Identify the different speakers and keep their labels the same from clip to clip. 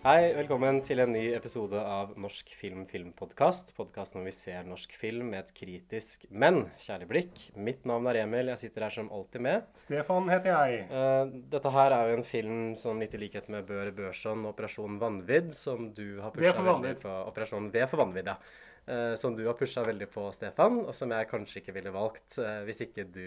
Speaker 1: Hei, velkommen til en ny episode av Norsk film filmpodkast. Podkasten hvor vi ser norsk film med et kritisk, men kjærlig blikk. Mitt navn er Emil. Jeg sitter her som alltid med.
Speaker 2: Stefan heter jeg.
Speaker 1: Eh, dette her er jo en film som litt i likhet med Bør Børson, Operasjon Vanvidd, som du har pusha veldig på. Operasjon V for vanvidd, ja. Eh, som du har pusha veldig på, Stefan, og som jeg kanskje ikke ville valgt eh, hvis ikke du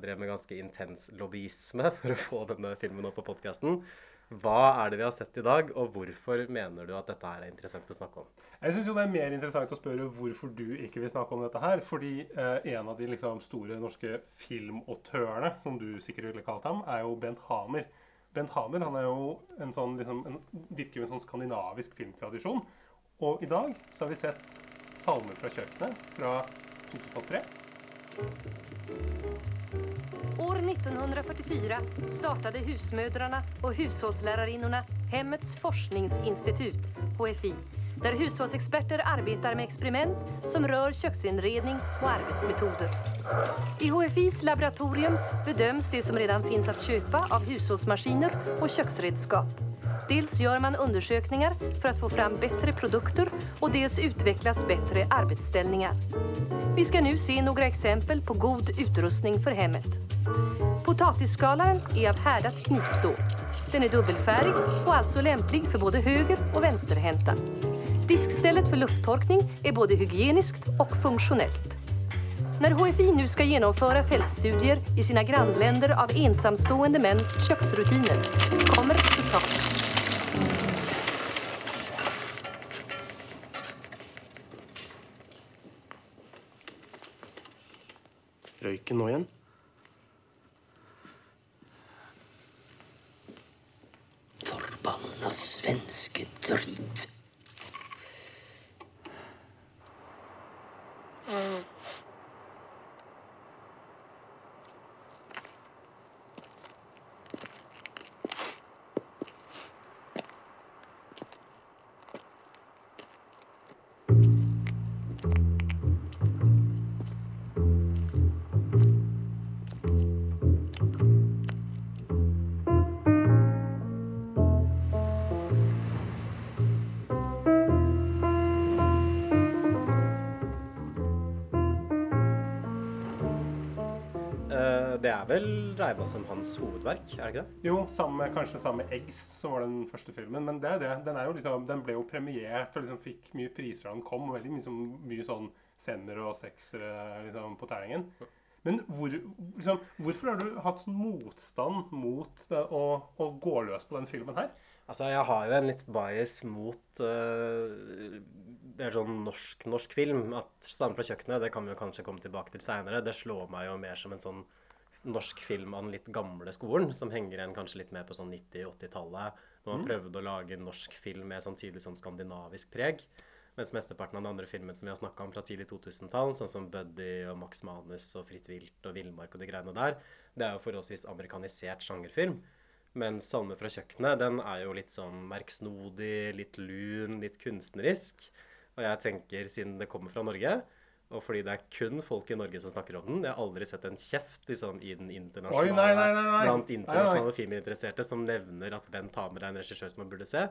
Speaker 1: drev med ganske intens lobbyisme for å få denne filmen opp på podkasten. Hva er det vi har sett i dag, og hvorfor mener du at dette her er interessant å snakke om?
Speaker 2: Jeg syns det er mer interessant å spørre hvorfor du ikke vil snakke om dette her. Fordi eh, en av de liksom, store norske filmautørene, som du sikkert ville kalt ham, er jo Bent Hamer. Bent Hamer han er jo en sånn, liksom, en, virker jo en sånn skandinavisk filmtradisjon. Og i dag så har vi sett 'Salmer fra kjøkkenet' fra 2003.
Speaker 3: År 1944 startade husmödrarna och hushållslärarinnorna Hemmets forskningsinstitut, HFI, där hushållsexperter arbetar med experiment som rör köksinredning och arbetsmetoder. I HFIs laboratorium bedöms det som redan finns att köpa av hushållsmaskiner och köksredskap. Dels gjør man undersøkelser for å få fram bedre produkter og dels utvikles bedre arbetsställningar. Vi skal nå se noen eksempel på god utrustning for hemmet. Potatisskalaren er av herdet knivstål. Den er dobbeltferdig og altså lempelig for både høyre- og venstrehendte. Diskstellet for lufttorkning er både hygienisk og funksjonelt. Når HFI nå skal gjennomføre feltstudier i sine grannländer av ensamstående menns kjøkkenrutiner, kommer resultatet.
Speaker 4: Røyken nå igjen?
Speaker 5: Forbanna svenske drit.
Speaker 1: Eh, det er vel regna som hans hovedverk, er det ikke det?
Speaker 2: Jo, samme, kanskje samme Eggs, som var den første filmen. Men det er det. Den, er jo liksom, den ble jo premiert og liksom fikk mye priser da den kom. og Veldig mye, sånn- mye sånn femmer og seksere liksom, på terningen. Men hvor, liksom, hvorfor har du hatt sånn motstand mot det, å, å gå løs på den filmen her?
Speaker 1: Altså, jeg har jo en litt bias mot uh, sånn norsk, norsk film. At 'Stammen fra kjøkkenet' det kan vi jo kanskje komme tilbake til seinere. Det slår meg jo mer som en sånn norsk film av den litt gamle skolen, som henger igjen kanskje litt mer på sånn 90-80-tallet. Når man prøvde å lage norsk film med sånn tydelig sånn skandinavisk preg. Mens mesteparten av den andre filmen som vi har snakka om fra tidlig 2000-tall, sånn som Buddy og Max Manus og Fritt vilt og Villmark og de greiene der, det er jo forholdsvis amerikanisert sjangerfilm. Mens 'Salme fra kjøkkenet' den er jo litt sånn merksnodig, litt lun, litt kunstnerisk. Og jeg tenker, siden det kommer fra Norge, og fordi det er kun folk i Norge som snakker om den Jeg har aldri sett en kjeft liksom, i den internasjonale
Speaker 2: Oi, nei, nei, nei, nei.
Speaker 1: blant internasjonale filminteresserte som nevner at Bent Hamer er en regissør som man burde se.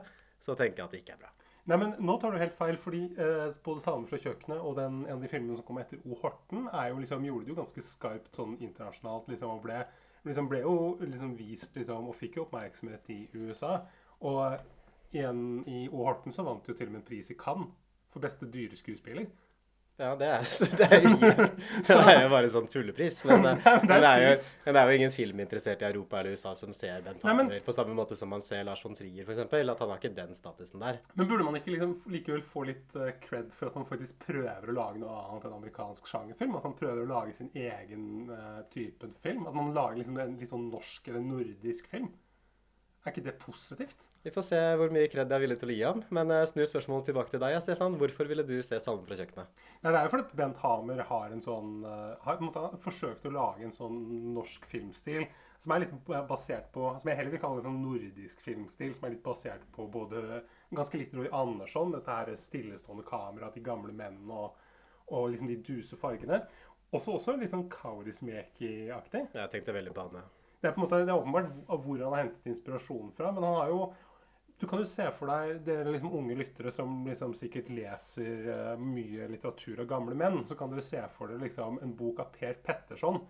Speaker 1: Så tenker jeg at det ikke er bra.
Speaker 2: Nei, men Nå tar du helt feil, fordi eh, både 'Salmer fra kjøkkenet' og den, en av de filmene som kom etter O. Horten, er jo liksom, gjorde det jo ganske skarpt sånn internasjonalt. liksom, Og ble, liksom, ble jo liksom vist liksom, og fikk jo oppmerksomhet i USA. Og igjen i O. Horten så vant jo til og med en pris i Cannes for beste dyreskuespiller.
Speaker 1: Ja, det er, det er, det er jo bare en sånn tullepris. Men, eh,
Speaker 2: det er
Speaker 1: men det, er jo, det er jo ingen filminteressert i Europa eller USA som ser Bent Hamer på samme måte som man ser Lars von Trier, f.eks. At han har ikke den statusen der.
Speaker 2: Men burde man ikke liksom likevel få litt eh, cred for at man faktisk prøver å lage noe annet enn amerikansk sjangerfilm? At man prøver å lage sin egen uh, type film? At man lager liksom en litt sånn norsk eller nordisk film? Er ikke det positivt?
Speaker 1: Vi får se hvor mye kred jeg er villig til å gi ham. Men jeg snur spørsmålet tilbake til deg, Stefan. Hvorfor ville du se Salmen fra kjøkkenet?
Speaker 2: Nei, det er jo fordi Bent Hamer har en sånn eh, har måte forsøkt å lage en sånn norsk filmstil som er litt basert på Som jeg heller vil kalle en sånn nordisk filmstil. Som er litt basert på både ganske litt Roy Andersson, dette her stillestående kameraet, de gamle mennene og, og liksom de duse fargene. Også, også litt sånn Kaurismäki-aktig.
Speaker 1: Jeg tenkte veldig på han, ja.
Speaker 2: Det er på en måte, det er åpenbart hvor han har hentet inspirasjon fra, men han har jo Du kan jo se for deg dere liksom unge lyttere som liksom sikkert leser uh, mye litteratur av gamle menn. Så kan dere se for dere liksom en bok av Per Petterson.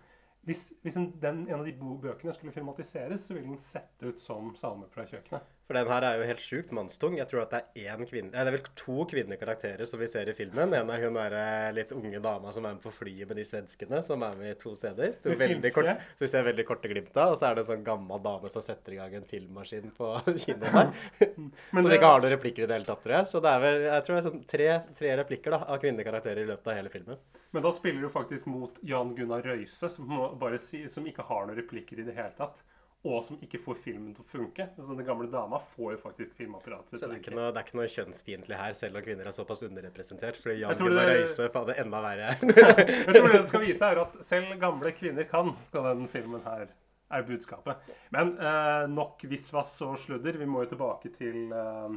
Speaker 2: Hvis, hvis en, den, en av de bøkene skulle filmatiseres, så ville den sett ut som 'Salmer fra kjøkkenet'.
Speaker 1: For den her er jo helt sjukt mannstung. Jeg tror at det er kvinne det er vel to kvinnekarakterer som vi ser i filmen. En er hun derre litt unge dama som er med på flyet med de svenskene, som er med i to steder.
Speaker 2: Det
Speaker 1: veldig kort, så vi ser veldig korte glimt av. Og så er det en sånn gammel dame som setter i gang en filmmaskin på kinoen her.
Speaker 2: Men
Speaker 1: som
Speaker 2: det-
Speaker 1: ikke har noen replikker i det hele tatt, tror jeg. Så det er vel jeg tror det er sånn tre, tre replikker da, av kvinnekarakterer i løpet av hele filmen.
Speaker 2: Men da spiller du faktisk mot Jan Gunnar Røise, som, bare som ikke har noen replikker i det hele tatt. Og som ikke får filmen til å funke. Så den gamle dama får jo faktisk filmapparatet sitt
Speaker 1: Så det er ikke noe, det er ikke noe kjønnsfiendtlig her, selv om kvinner er såpass underrepresentert. Fordi Jan Gunnar
Speaker 2: det-
Speaker 1: Røise faen, det er enda verre.
Speaker 2: Jeg tror det den skal vise, er at selv gamle kvinner kan, skal den filmen her er budskapet. Men eh, nok visvas og sludder. Vi må jo tilbake til eh,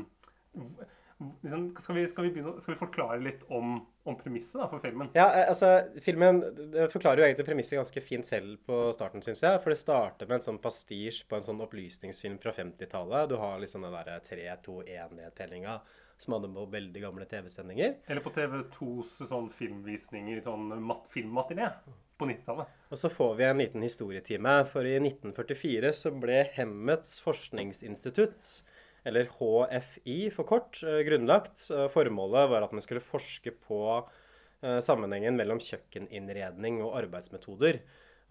Speaker 2: liksom, skal, vi, skal, vi begynne, skal vi forklare litt om, om premisset for filmen?
Speaker 1: Ja, eh, altså, filmen det forklarer jo egentlig premisset ganske fint selv på starten, syns jeg. For det starter med en sånn pastisj på en sånn opplysningsfilm fra 50-tallet. Du har liksom den derre 3-2-1-nedtellinga som hadde på veldig gamle TV-sendinger.
Speaker 2: Eller på TV2s sånn filmvisninger, sånn mat, filmmatiné på 90-tallet.
Speaker 1: Og så får vi en liten historietime, for i 1944 så ble Hemmets forskningsinstitutt, eller HFI for kort, eh, grunnlagt. Formålet var at man skulle forske på eh, sammenhengen mellom kjøkkeninnredning og arbeidsmetoder.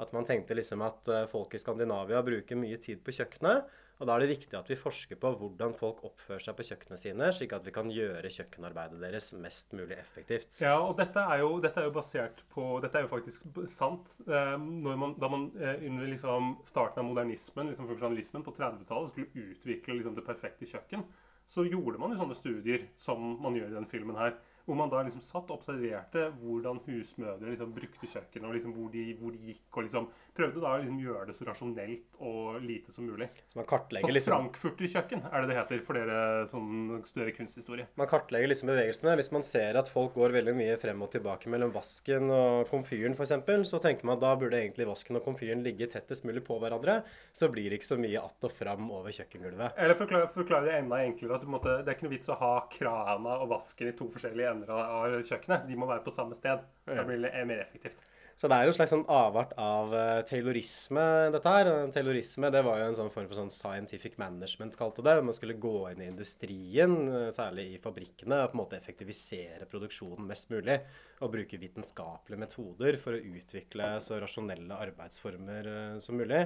Speaker 1: At man tenkte liksom at eh, folk i Skandinavia bruker mye tid på kjøkkenet. Og da er det viktig at vi forsker på hvordan folk oppfører seg på kjøkkenene sine, slik at vi kan gjøre kjøkkenarbeidet deres mest mulig effektivt.
Speaker 2: Ja, og dette er jo, dette er jo basert på Dette er jo faktisk sant. Eh, man, da man eh, under liksom starten av modernismen, liksom funksjonalismen, på 30-tallet skulle utvikle liksom det perfekte kjøkken, så gjorde man jo sånne studier som man gjør i den filmen her. Hvor man da liksom satt og observerte hvordan husmødre liksom brukte kjøkkenet, og liksom hvor, de, hvor de gikk, og liksom prøvde da å liksom gjøre det så rasjonelt og lite som mulig.
Speaker 1: Så man kartlegger liksom
Speaker 2: Frankfurter-kjøkken er det det heter for dere som studerer kunsthistorie.
Speaker 1: Man kartlegger liksom bevegelsene. Hvis man ser at folk går veldig mye frem og tilbake mellom vasken og komfyren f.eks., så tenker man at da burde egentlig vasken og komfyren ligge tettest mulig på hverandre. Så blir det ikke så mye att og fram over kjøkkengulvet.
Speaker 2: Eller forklare, forklare det enda enklere. at måtte, Det er ikke noe vits å ha krana og vasken i to forskjellige ender av kjøkkenet. De må være på samme sted. Da blir det mer effektivt.
Speaker 1: Så det er jo en slags sånn avart av uh, taylorisme, dette her. Taylorisme det var jo en sånn form for sånn scientific management, kalte det. Man skulle gå inn i industrien, eh, særlig i fabrikkene, og på en måte effektivisere produksjonen mest mulig. Og bruke vitenskapelige metoder for å utvikle så rasjonelle arbeidsformer uh, som mulig.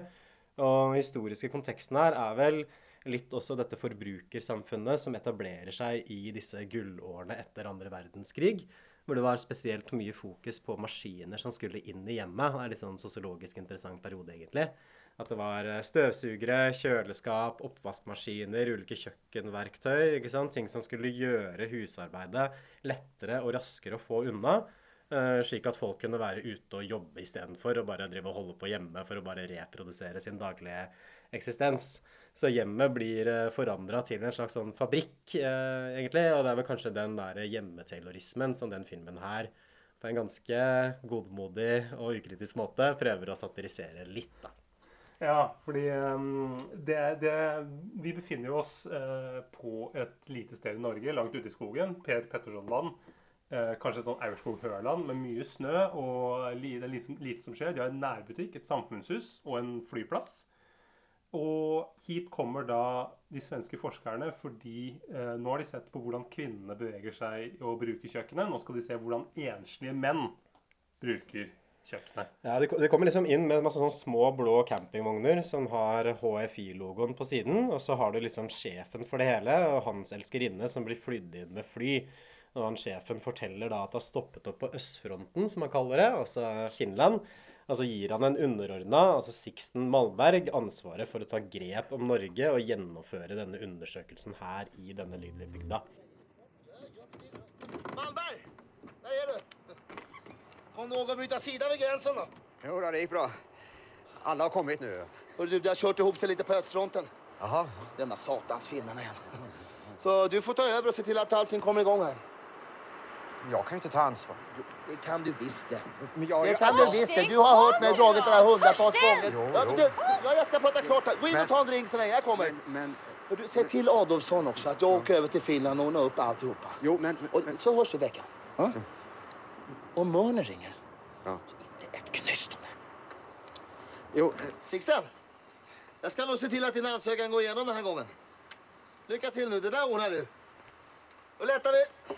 Speaker 1: Og den historiske konteksten her er vel litt også dette forbrukersamfunnet som etablerer seg i disse gullårene etter andre verdenskrig. Hvor det var spesielt mye fokus på maskiner som skulle inn i hjemmet. Det er litt sånn sosiologisk interessant periode, egentlig. At det var eh, støvsugere, kjøleskap, oppvaskmaskiner, ulike kjøkkenverktøy. ikke sant? Ting som skulle gjøre husarbeidet lettere og raskere å få unna. eh, Slik at folk kunne være ute og jobbe istedenfor å bare drive og holde på hjemme for å bare reprodusere sin daglige eksistens. Så hjemmet blir forandra til en slags sånn fabrikk, eh, egentlig. Og det er vel kanskje den der hjemmetaylorismen som den filmen her på en ganske godmodig og ukritisk måte prøver å satirisere litt, da.
Speaker 2: Ja, fordi um, det, det, Vi befinner jo oss eh, på et lite sted i Norge, langt ute i skogen. Per Pettersson-land. Eh, kanskje et sånn Aurskog-Høland med mye snø og det er lite, lite som skjer. De har en nærbutikk, et samfunnshus og en flyplass. Og hit kommer da de svenske forskerne fordi eh, nå har de sett på hvordan kvinnene beveger seg og bruker kjøkkenet. Nå skal de se hvordan enslige menn bruker kjøkkenet.
Speaker 1: Ja, de, de kommer liksom inn med masse sånne små blå campingvogner som har HFI-logoen på siden. Og så har du liksom sjefen for det hele og hans elskerinne som blir flydd inn med fly. Og han sjefen forteller da at det har stoppet opp på østfronten, som han kaller det, altså Finland. Altså gir han en underordna, altså Sixten Malmberg, ansvaret for å ta grep om Norge og gjennomføre denne undersøkelsen her i denne lydlige bygda.
Speaker 6: Malmberg! Der er du! Kom du ihåg att byta sida ved grensen, da?
Speaker 7: Jo da, det gikk bra. Alle har kommet nå.
Speaker 6: Hörru du, det har kjørt ihop seg litt på østfronten.
Speaker 7: Jaha.
Speaker 6: Denne satans finnene igjen. Så du får ta over og se til at allting kommer i gang här.
Speaker 7: Jag kan ju inte ta ansvar.
Speaker 6: Jo, det kan du visst det.
Speaker 7: Men jag,
Speaker 6: Det
Speaker 7: jag,
Speaker 6: kan du visst det. Du har hört mig dragit det där hundratals gånger.
Speaker 7: Jo,
Speaker 6: Ja,
Speaker 7: jo.
Speaker 6: du, ja, jag ska prata klart här. Gå in
Speaker 7: Men-
Speaker 6: och ta en drink så länge. Jag kommer.
Speaker 7: men, men,
Speaker 6: du, säg till Adolfsson också att jag åker över till Finland och ordnar upp alltihopa.
Speaker 7: jo, men,
Speaker 6: Och så hörs vi i veckan. Ja? Om Mörner ringer,
Speaker 7: ja.
Speaker 6: så inte ett knyst om det.
Speaker 7: Jo, eh,
Speaker 6: Sixten, jag ska nog se till att din ansökan går igenom den här gången. Lycka till nu, det där ordnar du. Då lättar vi.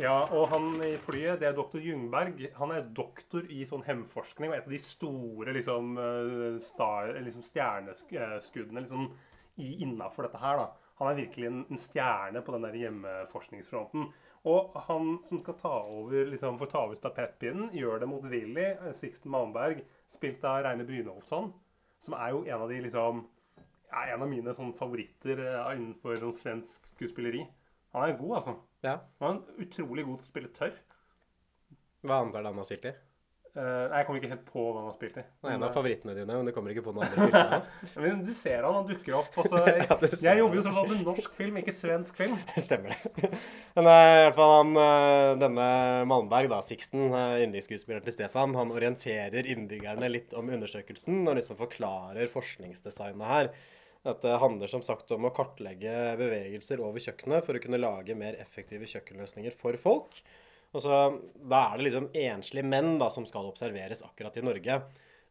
Speaker 2: Ja, og han i flyet, det er doktor Jungberg. Han er doktor i sånn hemforskning og et av de store liksom, eh, liksom stjerneskuddene liksom, innafor dette her. da. Han er virkelig en, en stjerne på den der hjemmeforskningsfronten. Og han som skal ta over, liksom, får ta over stafettpinnen, gjør det motvillig. eh, Sixten Malmberg, spilt av Reine Brynolfsson, som er jo en av de liksom ja, en av mine sånn, favoritter eh, innenfor sånn, svensk skuespilleri. Han er god, altså.
Speaker 1: Ja.
Speaker 2: Han en utrolig god til å spille tørr.
Speaker 1: Hva annet er det han har spilt i?
Speaker 2: Eh, nei, jeg kommer ikke helt på hva han har spilt i.
Speaker 1: Det er en av favorittene dine, men du kommer ikke på noen andre filmer.
Speaker 2: eh, men du ser han, han dukker opp. Og så,
Speaker 1: Ja, det ser
Speaker 2: jeg jobber jo som en med norsk film, ikke svensk film.
Speaker 1: Stemmer det. Men eh, i hvert fall han, eh, denne Malmberg, da, Sixten, eh, yndlingsskuespilleren til Stefan, han orienterer innbyggerne litt om undersøkelsen og liksom forklarer forskningsdesignet her. Dette handler som sagt om å kartlegge bevegelser over kjøkkenet for å kunne lage mer effektive kjøkkenløsninger for folk. Og så, Da er det liksom enslige menn da, som skal observeres akkurat i Norge.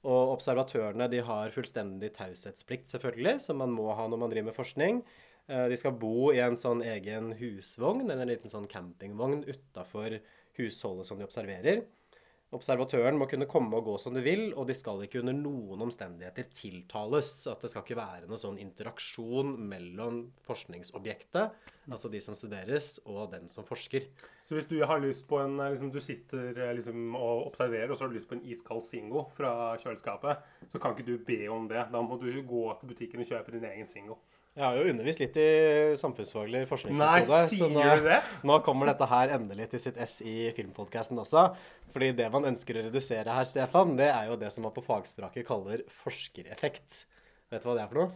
Speaker 1: Og observatørene de har fullstendig taushetsplikt, selvfølgelig, som man må ha når man driver med forskning. Eh, De skal bo i en sånn egen husvogn, en liten sånn campingvogn utafor husholdet som de observerer. Observatøren må kunne komme og gå som du vil, og de skal ikke under noen omstendigheter tiltales. At det skal ikke være noen sånn interaksjon mellom forskningsobjektet, altså de som studeres, og den som forsker.
Speaker 2: Så hvis du har lyst på en eh, liksom, Du sitter eh, liksom, og observerer, og så har du lyst på en iskald Singo fra kjøleskapet, så kan ikke du be om det. Da må du gå til butikken og kjøpe din egen Singo.
Speaker 1: Jeg har jo undervist litt i samfunnsfaglig
Speaker 2: Nei,
Speaker 1: forskningsmetode.
Speaker 2: sier
Speaker 1: nå,
Speaker 2: du det?
Speaker 1: nå kommer dette her endelig til sitt ess i filmpodkasten også. Fordi det man ønsker å redusere her, Stefan, det er jo det som man på fagspråket kaller forskereffekt. Vet du hva det er for noe?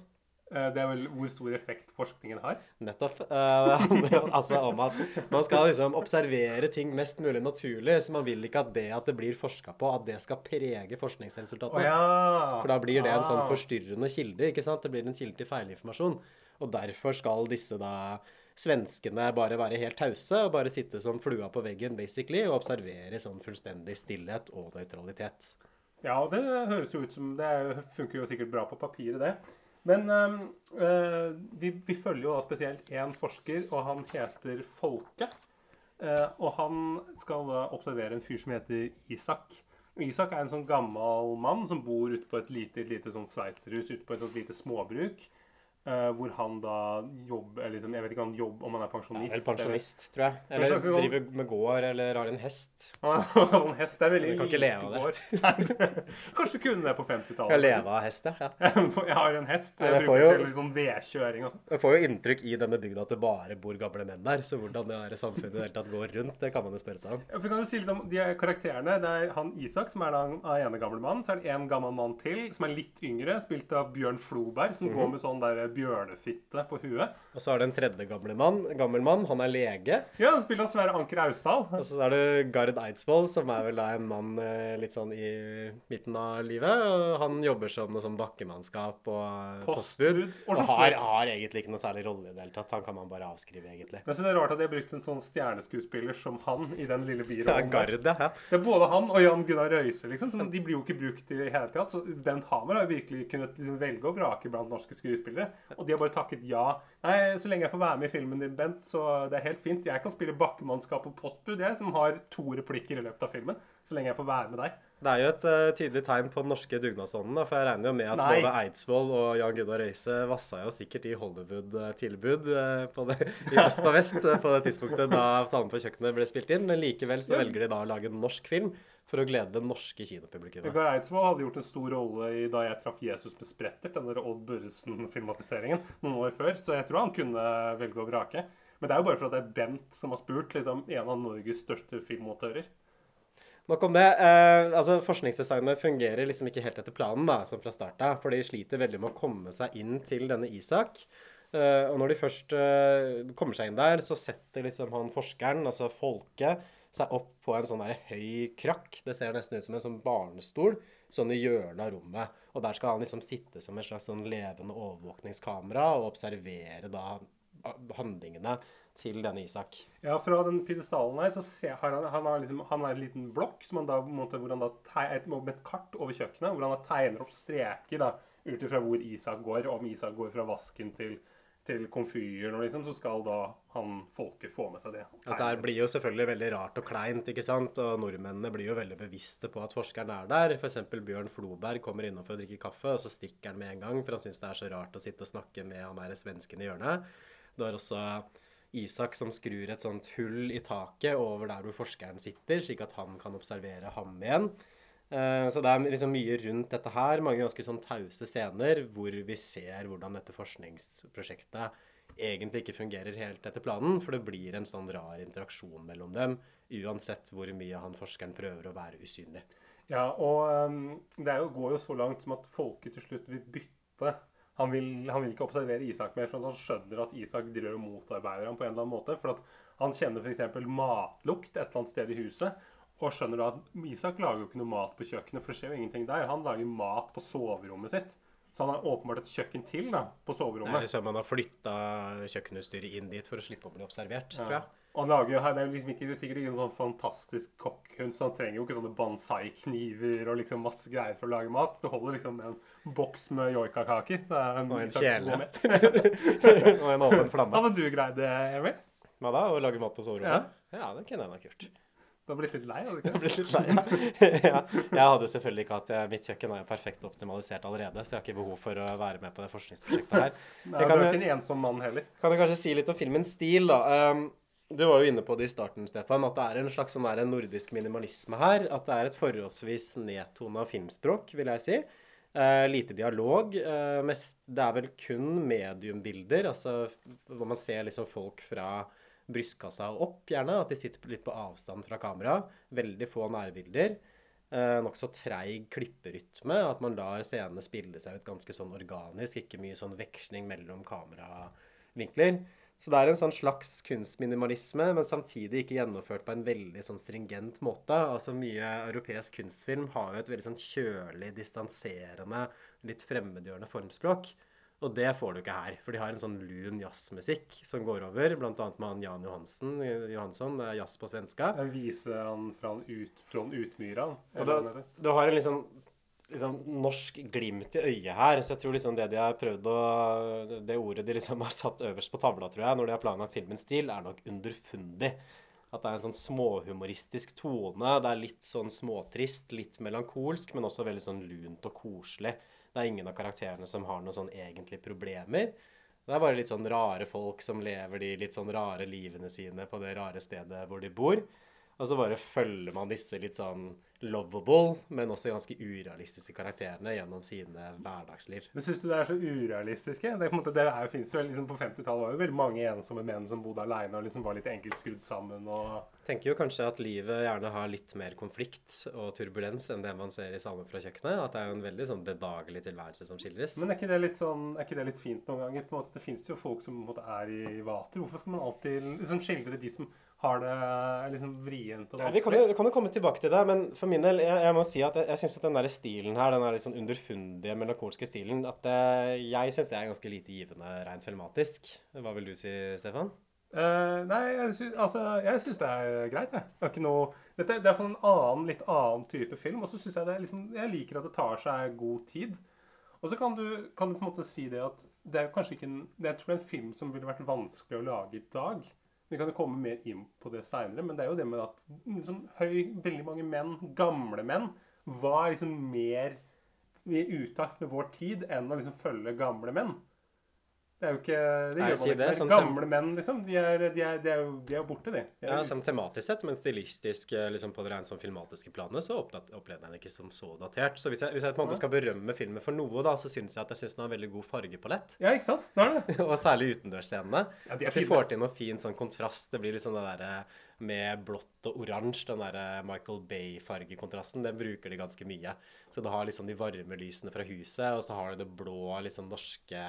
Speaker 2: Eh, Det er vel hvor stor effekt forskningen har.
Speaker 1: Nettopp. Uh, altså om at man skal liksom observere ting mest mulig naturlig. Så man vil ikke at det at det blir forska på, at det skal prege
Speaker 2: forskningsresultatene.
Speaker 1: forskningsresultatene.
Speaker 2: ja!
Speaker 1: For da blir det en sånn
Speaker 2: Ah.
Speaker 1: forstyrrende kilde. ikke sant? Det blir en kilde til feilinformasjon. Og derfor skal disse da svenskene bare være helt tause og bare sitte som flua på veggen basically, og observere sånn fullstendig stillhet og nøytralitet.
Speaker 2: Ja, og det høres jo ut som Det er funker jo sikkert bra på papiret, det. Men øh, vi, vi følger jo da spesielt én forsker, og han heter Folke. Eh, og han skal da observere en fyr som heter Isak. Isak er en sånn gammel mann som bor ute på et lite, lite sånn sveitserhus ute på et sånt lite småbruk. Eh, hvor han da jobber eller liksom, Jeg vet ikke om han jobber, om han er pensjonist.
Speaker 1: Eller pensjonist, tror jeg. Eller
Speaker 2: sånn-
Speaker 1: driver med gård, eller har en hest.
Speaker 2: eller en hest er veldig
Speaker 1: Du kan ikke leve av det.
Speaker 2: Nei, gård. Kanskje du kunne det på 50-tallet.
Speaker 1: Skal leve av hest, ja.
Speaker 2: Jeg har en hest. Jeg,
Speaker 1: Jeg
Speaker 2: bruker
Speaker 1: jo-
Speaker 2: til liksom vedkjøring og sånn.
Speaker 1: Jeg får jo inntrykk i denne bygda at det bare bor gamle menn der. Så hvordan det her samfunnet i det hele tatt går rundt, det kan man jo spørre seg om.
Speaker 2: For kan du si litt om de karakterene? Det er han Isak, som er den ene gamle mannen. Så er det en gammel mann til, som er litt yngre, spilt av Bjørn Floberg, som
Speaker 1: Mhm.
Speaker 2: går med sånn der bjørnefitte på huet.
Speaker 1: Og så er det en tredje gamle mann, gammel mann. Han er lege.
Speaker 2: Ja, han spiller Sverre Anker Austdal.
Speaker 1: Og så er det Gard Eidsvoll, som er vel da en mann eh, litt sånn i midten av livet. Og han jobber som noe sånn bakkemannskap og eh, postbud.
Speaker 2: Og
Speaker 1: Og har, har egentlig ikke noe særlig rolle i det hele tatt. Han kan man bare avskrive, egentlig.
Speaker 2: Jeg syns det er rart at de har brukt en sånn stjerneskuespiller som han i den lille
Speaker 1: Ja,
Speaker 2: birollen.
Speaker 1: Gard, ja. ja.
Speaker 2: Det er både han og Jan Gunnar Røise, liksom. De blir jo ikke brukt i det hele tatt. Så Bent Hamer har jo virkelig kunnet liksom velge og vrake blant norske skuespillere. Og de har bare takket ja. Nei, så lenge jeg får være med i filmen din, Bent, så det er helt fint. Jeg kan spille bakkemannskap og postbud, jeg, som har to replikker i løpet av filmen. så lenge jeg får være med deg.
Speaker 1: Det er jo et uh, tydelig tegn på den norske dugnadsånden. For jeg regner jo med at
Speaker 2: Nei.
Speaker 1: både Eidsvoll og Jan Gunnar Røise vassa jo sikkert i Hollywood-tilbud uh, i øst og vest eh, på det tidspunktet da salen på kjøkkenet ble spilt inn. Men likevel så velger de da å lage en norsk film for å glede det norske kinopublikummet.
Speaker 2: Edgar Eidsvoll hadde gjort en stor rolle i Da jeg traff Jesus med sprettert, den der Odd Børresen-filmatiseringen, noen år før, så jeg tror han kunne velge og vrake. Men det er jo bare for at det er Bent som har spurt, liksom, en av Norges største filmmotører.
Speaker 1: Nok om det. Eh, altså, Forskningsdesignet fungerer liksom ikke helt etter planen da, som fra start av. For de sliter veldig med å komme seg inn til denne Isak. Eh, og når de først eh, kommer seg inn der, så setter liksom han forskeren, altså Folke, seg opp på en sånn høy krakk. Det ser nesten ut som en sånn barnestol, sånn i hjørnet av rommet. Og der skal han liksom sitte som et slags sånn levende overvåkningskamera og observere da handlingene til denne Isak.
Speaker 2: Ja, fra den pidestallen her så ser, han, han, har liksom, han har en liten blokk som han da, måtte, hvor han da med et kart over kjøkkenet, hvor han da tegner opp streker da, ut ifra hvor Isak går. Om Isak går fra vasken til, til komfyren, liksom, så skal da han folket få med seg det.
Speaker 1: Dette blir jo selvfølgelig veldig rart og kleint, ikke sant? Og nordmennene blir jo veldig bevisste på at forskeren er der. F.eks. Bjørn Floberg kommer innom for å drikke kaffe, og så stikker han med en gang, for han syns det er så rart å sitte og snakke med han derre svensken i hjørnet. Du har også Isak som skrur et sånt hull i taket over der hvor forskeren sitter, slik at han kan observere ham igjen. Eh, Så det er liksom mye rundt dette her. Mange ganske sånn tause scener hvor vi ser hvordan dette forskningsprosjektet egentlig ikke fungerer helt etter planen. For det blir en sånn rar interaksjon mellom dem, uansett hvor mye han forskeren prøver å være usynlig.
Speaker 2: Ja, og ehm, det jo, går jo så langt som at folket til slutt vil bytte. Han vil, han vil ikke observere Isak mer, for han skjønner at Isak driver og motarbeider ham på en eller annen måte. For han kjenner f.eks. matlukt et eller annet sted i huset, og skjønner da at Isak lager jo ikke noe mat på kjøkkenet, for det skjer jo ingenting der. Han lager mat på soverommet sitt. Så han har åpenbart et kjøkken til da, på
Speaker 1: Det er så man har flytta kjøkkenutstyret inn dit for å slippe å bli observert, tror jeg.
Speaker 2: Og han lager jo det er liksom ikke, sikkert ikke sånn fantastisk kokkhund, så han trenger jo ikke sånne bonsai-kniver og liksom masse greier for å lage mat. Det holder liksom en boks med joikakaker. er
Speaker 1: Og en kjele. og en åpen flamme.
Speaker 2: Hadde du greid det, Emil?
Speaker 1: Hva da? Å lage mat på soverommet? Ja, det kunne jeg nok gjort.
Speaker 2: Du har blitt litt lei, har du ikke?
Speaker 1: Ble litt lei. ja. Jeg hadde selvfølgelig ikke hatt eh, Mitt kjøkken er jo perfekt optimalisert allerede, så jeg har ikke behov for å være med på det forskningsprosjektet her.
Speaker 2: Nei,
Speaker 1: kan,
Speaker 2: du er ikke en ensom mann heller.
Speaker 1: kan jeg kanskje si litt om filmens stil, da. Um, du var jo inne på det i starten, Stefan, at det er en slags sånn nordisk minimalisme her. At det er et forholdsvis nedtona filmspråk, vil jeg si. Eh, lite dialog. eh, mest, det er vel kun mediumbilder, altså hvor man ser liksom folk fra brystkassa og opp, gjerne. At de sitter litt på avstand fra kamera. Veldig få nærbilder. Eh, Nokså treig klipperytme. At man lar scenene spille seg ut ganske sånn organisk. Ikke mye sånn veksling mellom kameravinkler. Så det er en sånn slags kunstminimalisme, men samtidig ikke gjennomført på en veldig sånn stringent måte. Altså Mye europeisk kunstfilm har jo et veldig sånn kjølig, distanserende, litt fremmedgjørende formspråk. Og det får du ikke her. For de har en sånn lun jazzmusikk som går over, annet med han Jan Johansen, Johansson, det er jazz på svenska.
Speaker 2: Jeg viser han fra, ut, fra utmyra.
Speaker 1: Og da, du har en liksom, liksom norsk glimt i øyet her, så jeg tror liksom det de har prøvd å Det ordet de liksom har satt øverst på tavla, tror jeg, når de har planlagt filmens stil, er nok underfundig. At det er en sånn småhumoristisk tone. Det er litt sånn småtrist, litt melankolsk, men også veldig sånn lunt og koselig. Det er ingen av karakterene som har noen sånn egentlige problemer. Det er bare litt sånn rare folk som lever de litt sånn rare livene sine på det rare stedet hvor de bor. Og så bare følger man disse litt sånn lovable, men også ganske urealistiske karakterene gjennom sine hverdagsliv.
Speaker 2: Men syns du det er så urealistiske? Det, er på en måte, det er, jo- finnes vel, liksom På 50-tallet var jo veldig mange ensomme menn som bodde aleine og liksom var litt enkelt skrudd sammen. og...
Speaker 1: tenker jo kanskje at livet gjerne har litt mer konflikt og turbulens enn det man ser i Salmen fra kjøkkenet. At det er jo en veldig sånn bedagelig tilværelse som skildres.
Speaker 2: Men er ikke det litt sånn, er ikke det litt fint noen ganger? På en måte, det fins jo folk som på en måte er i vater. Hvorfor skal man alltid liksom skildre de som har det liksom vrient og
Speaker 1: Ja, vi, kan jo, komme tilbake til det, men for min del, jeg, jeg må si at jeg, jeg syns at den der stilen her, den der sånn underfundige, melankolske stilen, at det, jeg syns det er ganske lite givende rent filmatisk. Hva vil du si, Stefan?
Speaker 2: Uh, nei, jeg syns, altså, jeg syns det er greit, jeg. Det er ikke noe Dette det er for en annen, litt annen type film. Og så syns jeg det er liksom Jeg liker at det tar seg god tid. Og så kan du, kan du på en måte si det at det er kanskje ikke en Jeg tror det er en film som ville vært vanskelig å lage i dag. Vi kan jo komme mer inn på det seinere, men det er jo det med at liksom, høy, veldig mange menn, gamle menn, var liksom mer i utakt med vår tid enn å liksom følge gamle menn. Det er jo ikke Det gjør man ikke.
Speaker 1: sånn
Speaker 2: Gamle menn, liksom, de er, de er, de er, de er borte, de.
Speaker 1: Ja, sånn tematisk sett, men stilistisk eh, liksom på det rent sånn filmatiske planet, så opplevde jeg den ikke som så datert. Så hvis jeg, hvis jeg på en måte skal berømme filmen for noe, da, så syns jeg at jeg synes den har en veldig god fargepalett.
Speaker 2: ja, ikke sant? Det er det.
Speaker 1: og særlig utendørsscenene.
Speaker 2: Ja, de
Speaker 1: At de får til noe fin sånn kontrast. Det blir liksom det derre med blått og oransje, den der Michael Bay-fargekontrasten, den bruker de ganske mye. Så du har liksom de varme lysene fra huset, og så har du det blå, liksom norske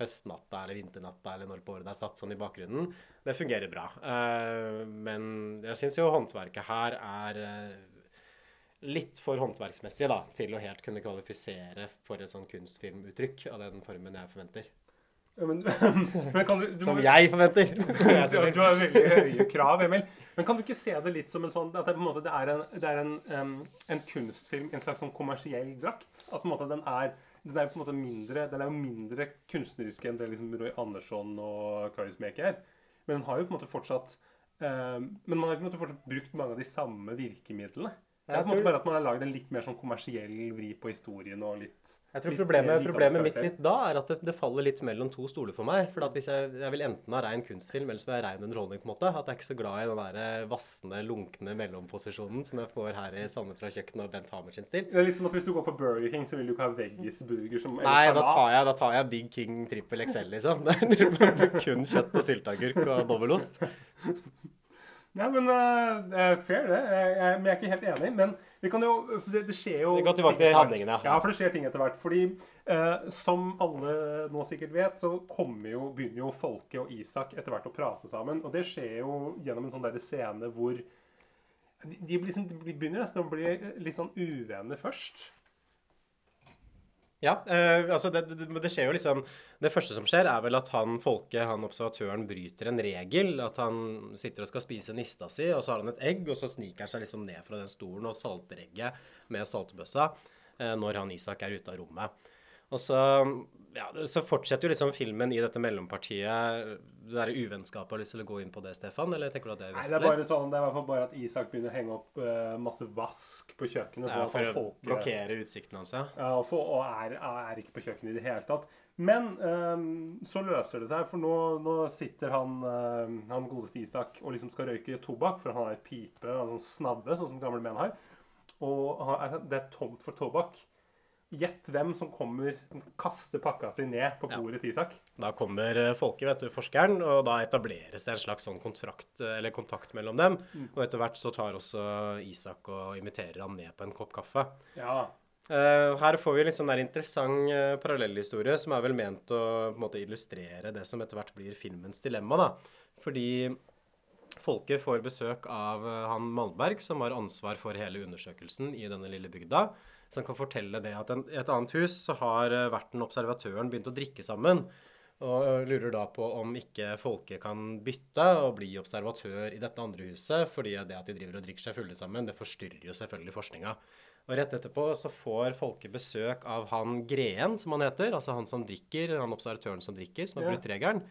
Speaker 1: høstnatta eller vinternatta eller når på året det er satt sånn i bakgrunnen. Det fungerer bra. Eh, men jeg syns jo håndverket her er eh, litt for håndverksmessig da, til å helt kunne kvalifisere for et sånn kunstfilmuttrykk av den formen jeg forventer.
Speaker 2: Ja, men, men kan du, du
Speaker 1: Som jeg forventer!
Speaker 2: Du, du har veldig høye krav, Emil. Men kan du ikke se det litt som en sånn At det, på en, måte, det er, en, det er en, um, en kunstfilm en slags sånn kommersiell drakt? At måte den er den er jo på en måte mindre Den er jo mindre kunstnerisk enn det liksom Roy Andersson og Karismeke er. Men den har jo på en måte fortsatt eh, Men man har på en måte fortsatt brukt mange av de samme virkemidlene. Det er
Speaker 1: Jeg
Speaker 2: på en måte bare at man har lagd en litt mer sånn kommersiell vri på historien og litt
Speaker 1: Jeg tror
Speaker 2: litt
Speaker 1: problemet, problemet mitt litt da er at det, det faller litt mellom to stoler for meg. For hvis jeg, jeg vil enten ha rein kunstfilm eller så vil jeg ha rein underholdning. på en måte. At jeg er ikke så glad i den der vassende, lunkne mellomposisjonen som jeg får her i Sanne fra kjøkkenet og Bent Hamer sin stil.
Speaker 2: Det er litt som at hvis du går på Burger King, så vil du ikke ha veggisburger som
Speaker 1: Nei, da tar, jeg, da tar jeg Big King trippel XL, liksom. Det er kun kjøtt og sylteagurk og dobbeltost.
Speaker 2: Ja, men uh, fair, det. Jeg, jeg, men jeg er ikke helt enig. Men vi kan jo Det, det skjer jo
Speaker 1: Vi går tilbake til handlingen, ja.
Speaker 2: Ja, for det skjer ting etter hvert. Fordi uh, som alle nå sikkert vet, så kommer jo, begynner jo Folke og Isak etter hvert å prate sammen. Og det skjer jo gjennom en sånn der scene hvor de, de, liksom, de begynner nesten å bli litt sånn uvenner først.
Speaker 1: Ja, eh, altså det, det, det skjer jo liksom Det første som skjer, er vel at han Folke, han observatøren, bryter en regel. At han sitter og skal spise nista si, og så har han et egg, og så sniker han seg liksom ned fra den stolen og salter egget med saltbøssa eh, når han Isak er ute av rommet. Og så, ja, så fortsetter jo liksom filmen i dette mellompartiet. Det der uvennskapet. Har lyst til å gå inn på det, Stefan? Eller tenker du at det er
Speaker 2: Nei, det er bare sånn, det er i hvert fall bare at Isak begynner å henge opp uh, masse vask på kjøkkenet.
Speaker 1: Ja,
Speaker 2: sånn
Speaker 1: for
Speaker 2: han
Speaker 1: å
Speaker 2: folk,
Speaker 1: blokkere utsikten hans, ja.
Speaker 2: Ja, og, for, og er, er ikke på kjøkkenet i det hele tatt. Men um, så løser det seg, for nå, nå sitter han, um, han godeste Isak og liksom skal røyke tobakk, for han har pipe, en sånn snadde, sånn som gamle menn har. Og det er tomt for tobakk. Gjett hvem som kommer, kaster pakka si ned på bordet til Isak.
Speaker 1: Da kommer folket, Folke, vet du, forskeren, og da etableres det en slags sånn kontrakt, eh, eller kontakt mellom dem. Og etter hvert så tar også Isak og inviterer han ned på en kopp kaffe.
Speaker 2: Ja.
Speaker 1: Uh, her får vi en litt sånn der interessant uh, parallellhistorie som er vel ment å på en måte illustrere det som etter hvert blir filmens dilemma. da. Fordi Folke får besøk av uh, han Malmberg, som har ansvar for hele undersøkelsen i denne lille bygda. Som kan fortelle det at en, i et annet hus så har eh, verten og observatøren begynt å drikke sammen. Og lurer da på om ikke folket kan bytte og bli observatør i dette andre huset, fordi det at de driver og drikker seg fulle sammen, det forstyrrer jo selvfølgelig forskninga. Og rett etterpå så får folket besøk av han Green, som han heter. Altså han som drikker, han observatøren som drikker, som har brutt regelen.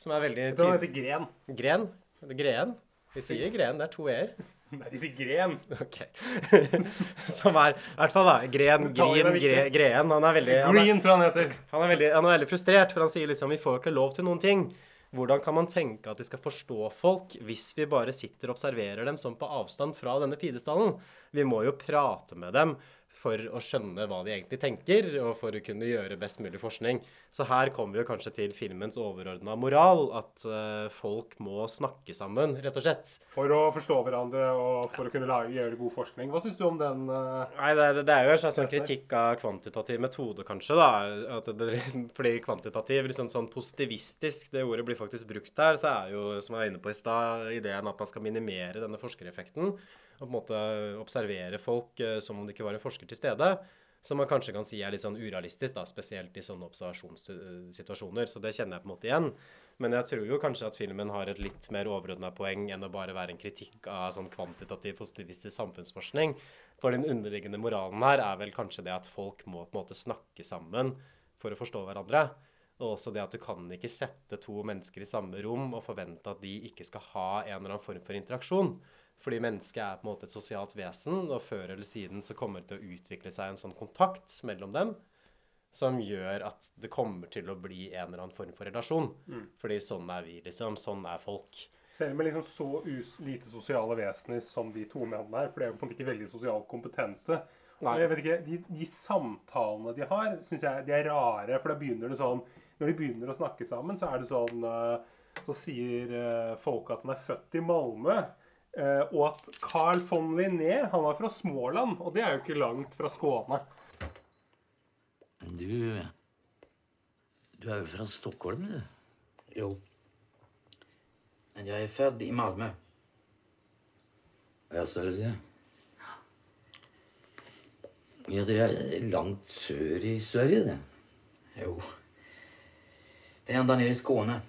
Speaker 1: Som er veldig tydelig.
Speaker 2: Da heter Gren.
Speaker 1: Gren? Green? Vi sier Gren, det er to e-er.
Speaker 2: Nei, de sier Gren.
Speaker 1: Ok. Som er I hvert fall, da. Gren, Grin. Gre, Green. Han er veldig han er,
Speaker 2: Green, tror han heter.
Speaker 1: han, er veldig han er veldig frustrert, for han sier liksom Vi får jo ikke lov til noen ting. Hvordan kan man tenke at vi skal forstå folk hvis vi bare sitter og observerer dem sånn på avstand fra denne pidestallen? Vi må jo prate med dem for å skjønne hva de egentlig tenker, og for å kunne gjøre best mulig forskning. Så her kommer vi jo kanskje til filmens overordna moral, at eh, folk må snakke sammen, rett og slett.
Speaker 2: For å forstå hverandre og for å kunne lage, gjøre god forskning. Hva syns du om den? Uh,
Speaker 1: Nei, det, det er jo en slags sånn kritikk av kvantitativ metode, kanskje. da. At det, fordi kvantitativ, liksom sånn positivistisk, det ordet blir faktisk brukt her, så er jo, som jeg var inne på i stad, ideen at man skal minimere denne forskereffekten. Og på en måte observere folk eh, som om det ikke var en forsker til stede. Som man kanskje kan si er litt sånn urealistisk, da, spesielt i sånne observasjonssituasjoner. Så det kjenner jeg på en måte igjen. Men jeg tror jo kanskje at filmen har et litt mer overordna poeng enn å bare være en kritikk av sånn kvantitativ positivistisk samfunnsforskning. For den underliggende moralen her er vel kanskje det at folk må på en måte snakke sammen for å forstå hverandre. Og også det at du kan ikke sette to mennesker i samme rom og forvente at de ikke skal ha en eller annen form for interaksjon. Fordi mennesket er på en måte et sosialt vesen, og før eller siden så kommer det til å utvikle seg en sånn kontakt mellom dem som gjør at det kommer til å bli en eller annen form for relasjon. Fordi sånn er vi, liksom. Sånn er folk.
Speaker 2: Selv med liksom så lite sosiale vesener som de to mennene er, for de er jo på en måte ikke veldig sosialt kompetente.
Speaker 1: Nei.
Speaker 2: Jeg vet ikke, De, de samtalene de har, syns jeg de er rare. For da begynner det sånn Når de begynner å snakke sammen, så er det sånn eh, Så sier eh, folk at han er født i Malmö. Eh, og at Carl von Linné han var fra Småland, og det er jo ikke langt fra Skåne.
Speaker 5: Men du Du er jo fra Stockholm, du.
Speaker 8: Jo. Men jeg er født i Malmö.
Speaker 5: Ja, så er det det. Ja, det er langt sør i Sverige, det.
Speaker 8: Jo. Det er enda nede i Skåne.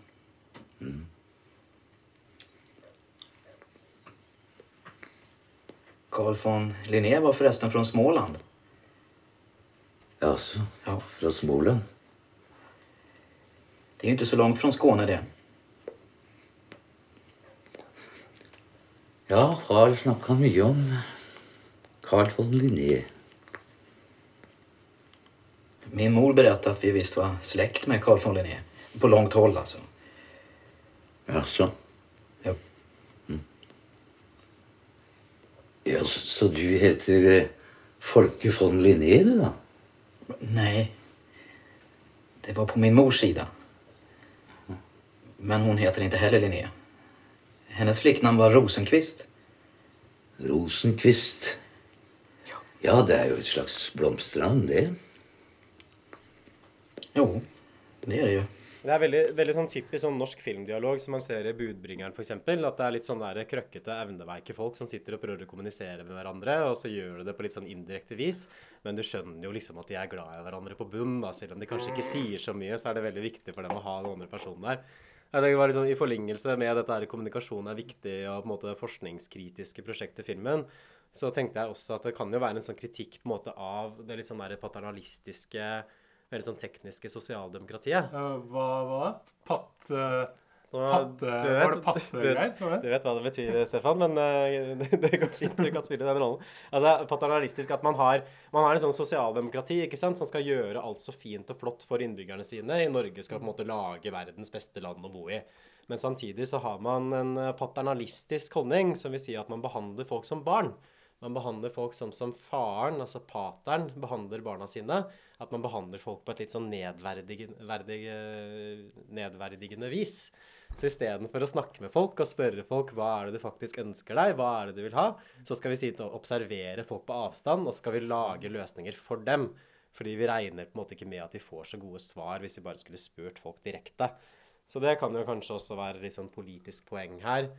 Speaker 8: Carl von Linné var forresten fra Småland.
Speaker 5: Jaså,
Speaker 8: Ja.
Speaker 5: fra Småland?
Speaker 8: Det er jo ikke så langt fra Skåne det.
Speaker 5: Ja, har snakka mye om Carl von Linné.
Speaker 8: Min mor berättade att vi visst var släkt med Carl von Linné. På långt håll altså.
Speaker 5: Jaså?
Speaker 8: Jo.
Speaker 5: Ja, så du heter eh, Folke von Linné, du, da?
Speaker 8: Nei. Det var på min mors sida. Men hun heter ikke heller Linné. Hennes flikknavn var Rosenqvist.
Speaker 5: Rosenquist. Ja, det er jo et slags blomsternavn, det.
Speaker 8: Jo, det er det ju.
Speaker 1: Det er veldig, veldig sånn typisk sånn norsk filmdialog som man ser i Budbringeren f.eks. At det er litt sånn der krøkkete, evneveike folk som sitter og prøver å kommunisere med hverandre, og så gjør du det på litt sånn indirekte vis. Men du skjønner jo liksom at de er glad i hverandre på bunn. da, Selv om de kanskje ikke sier så mye, så er det veldig viktig for dem å ha den andre personen der. Det var liksom, I forlengelse med dette her kommunikasjon er viktig og på en måte forskningskritiske prosjektet filmen, så tenkte jeg også at det kan jo være en sånn kritikk på en måte av det litt sånn der paternalistiske, veldig sånn tekniske sosialdemokratiet.
Speaker 2: Eh, hva hva? Patt... Patte-
Speaker 1: vet,
Speaker 2: var det pattegreier, Du.
Speaker 1: Du vet hva det betyr, Stefan, men eh, det, det går fint. Du kan spille den rollen. Altså, Paternalistisk at man har, man har en sånn sosialdemokrati ikke sant, som skal gjøre alt så fint og flott for innbyggerne sine. I Norge skal på en måte lage verdens beste land å bo i. Men samtidig så har man en eh, paternalistisk holdning som vil si at man behandler folk som barn. Man behandler folk som som faren, altså pateren, behandler barna sine. At man behandler folk på et litt sånn nedverdigende, verdig- nedverdigende vis. Så istedenfor å snakke med folk og spørre folk hva er det du faktisk ønsker deg, hva er det du vil ha, så skal vi sitte og observere folk på avstand, og skal vi lage løsninger for dem. Fordi vi regner på en måte ikke med at vi får så gode svar hvis vi bare skulle spurt folk direkte. Så det kan jo kanskje også være litt sånn politisk poeng her.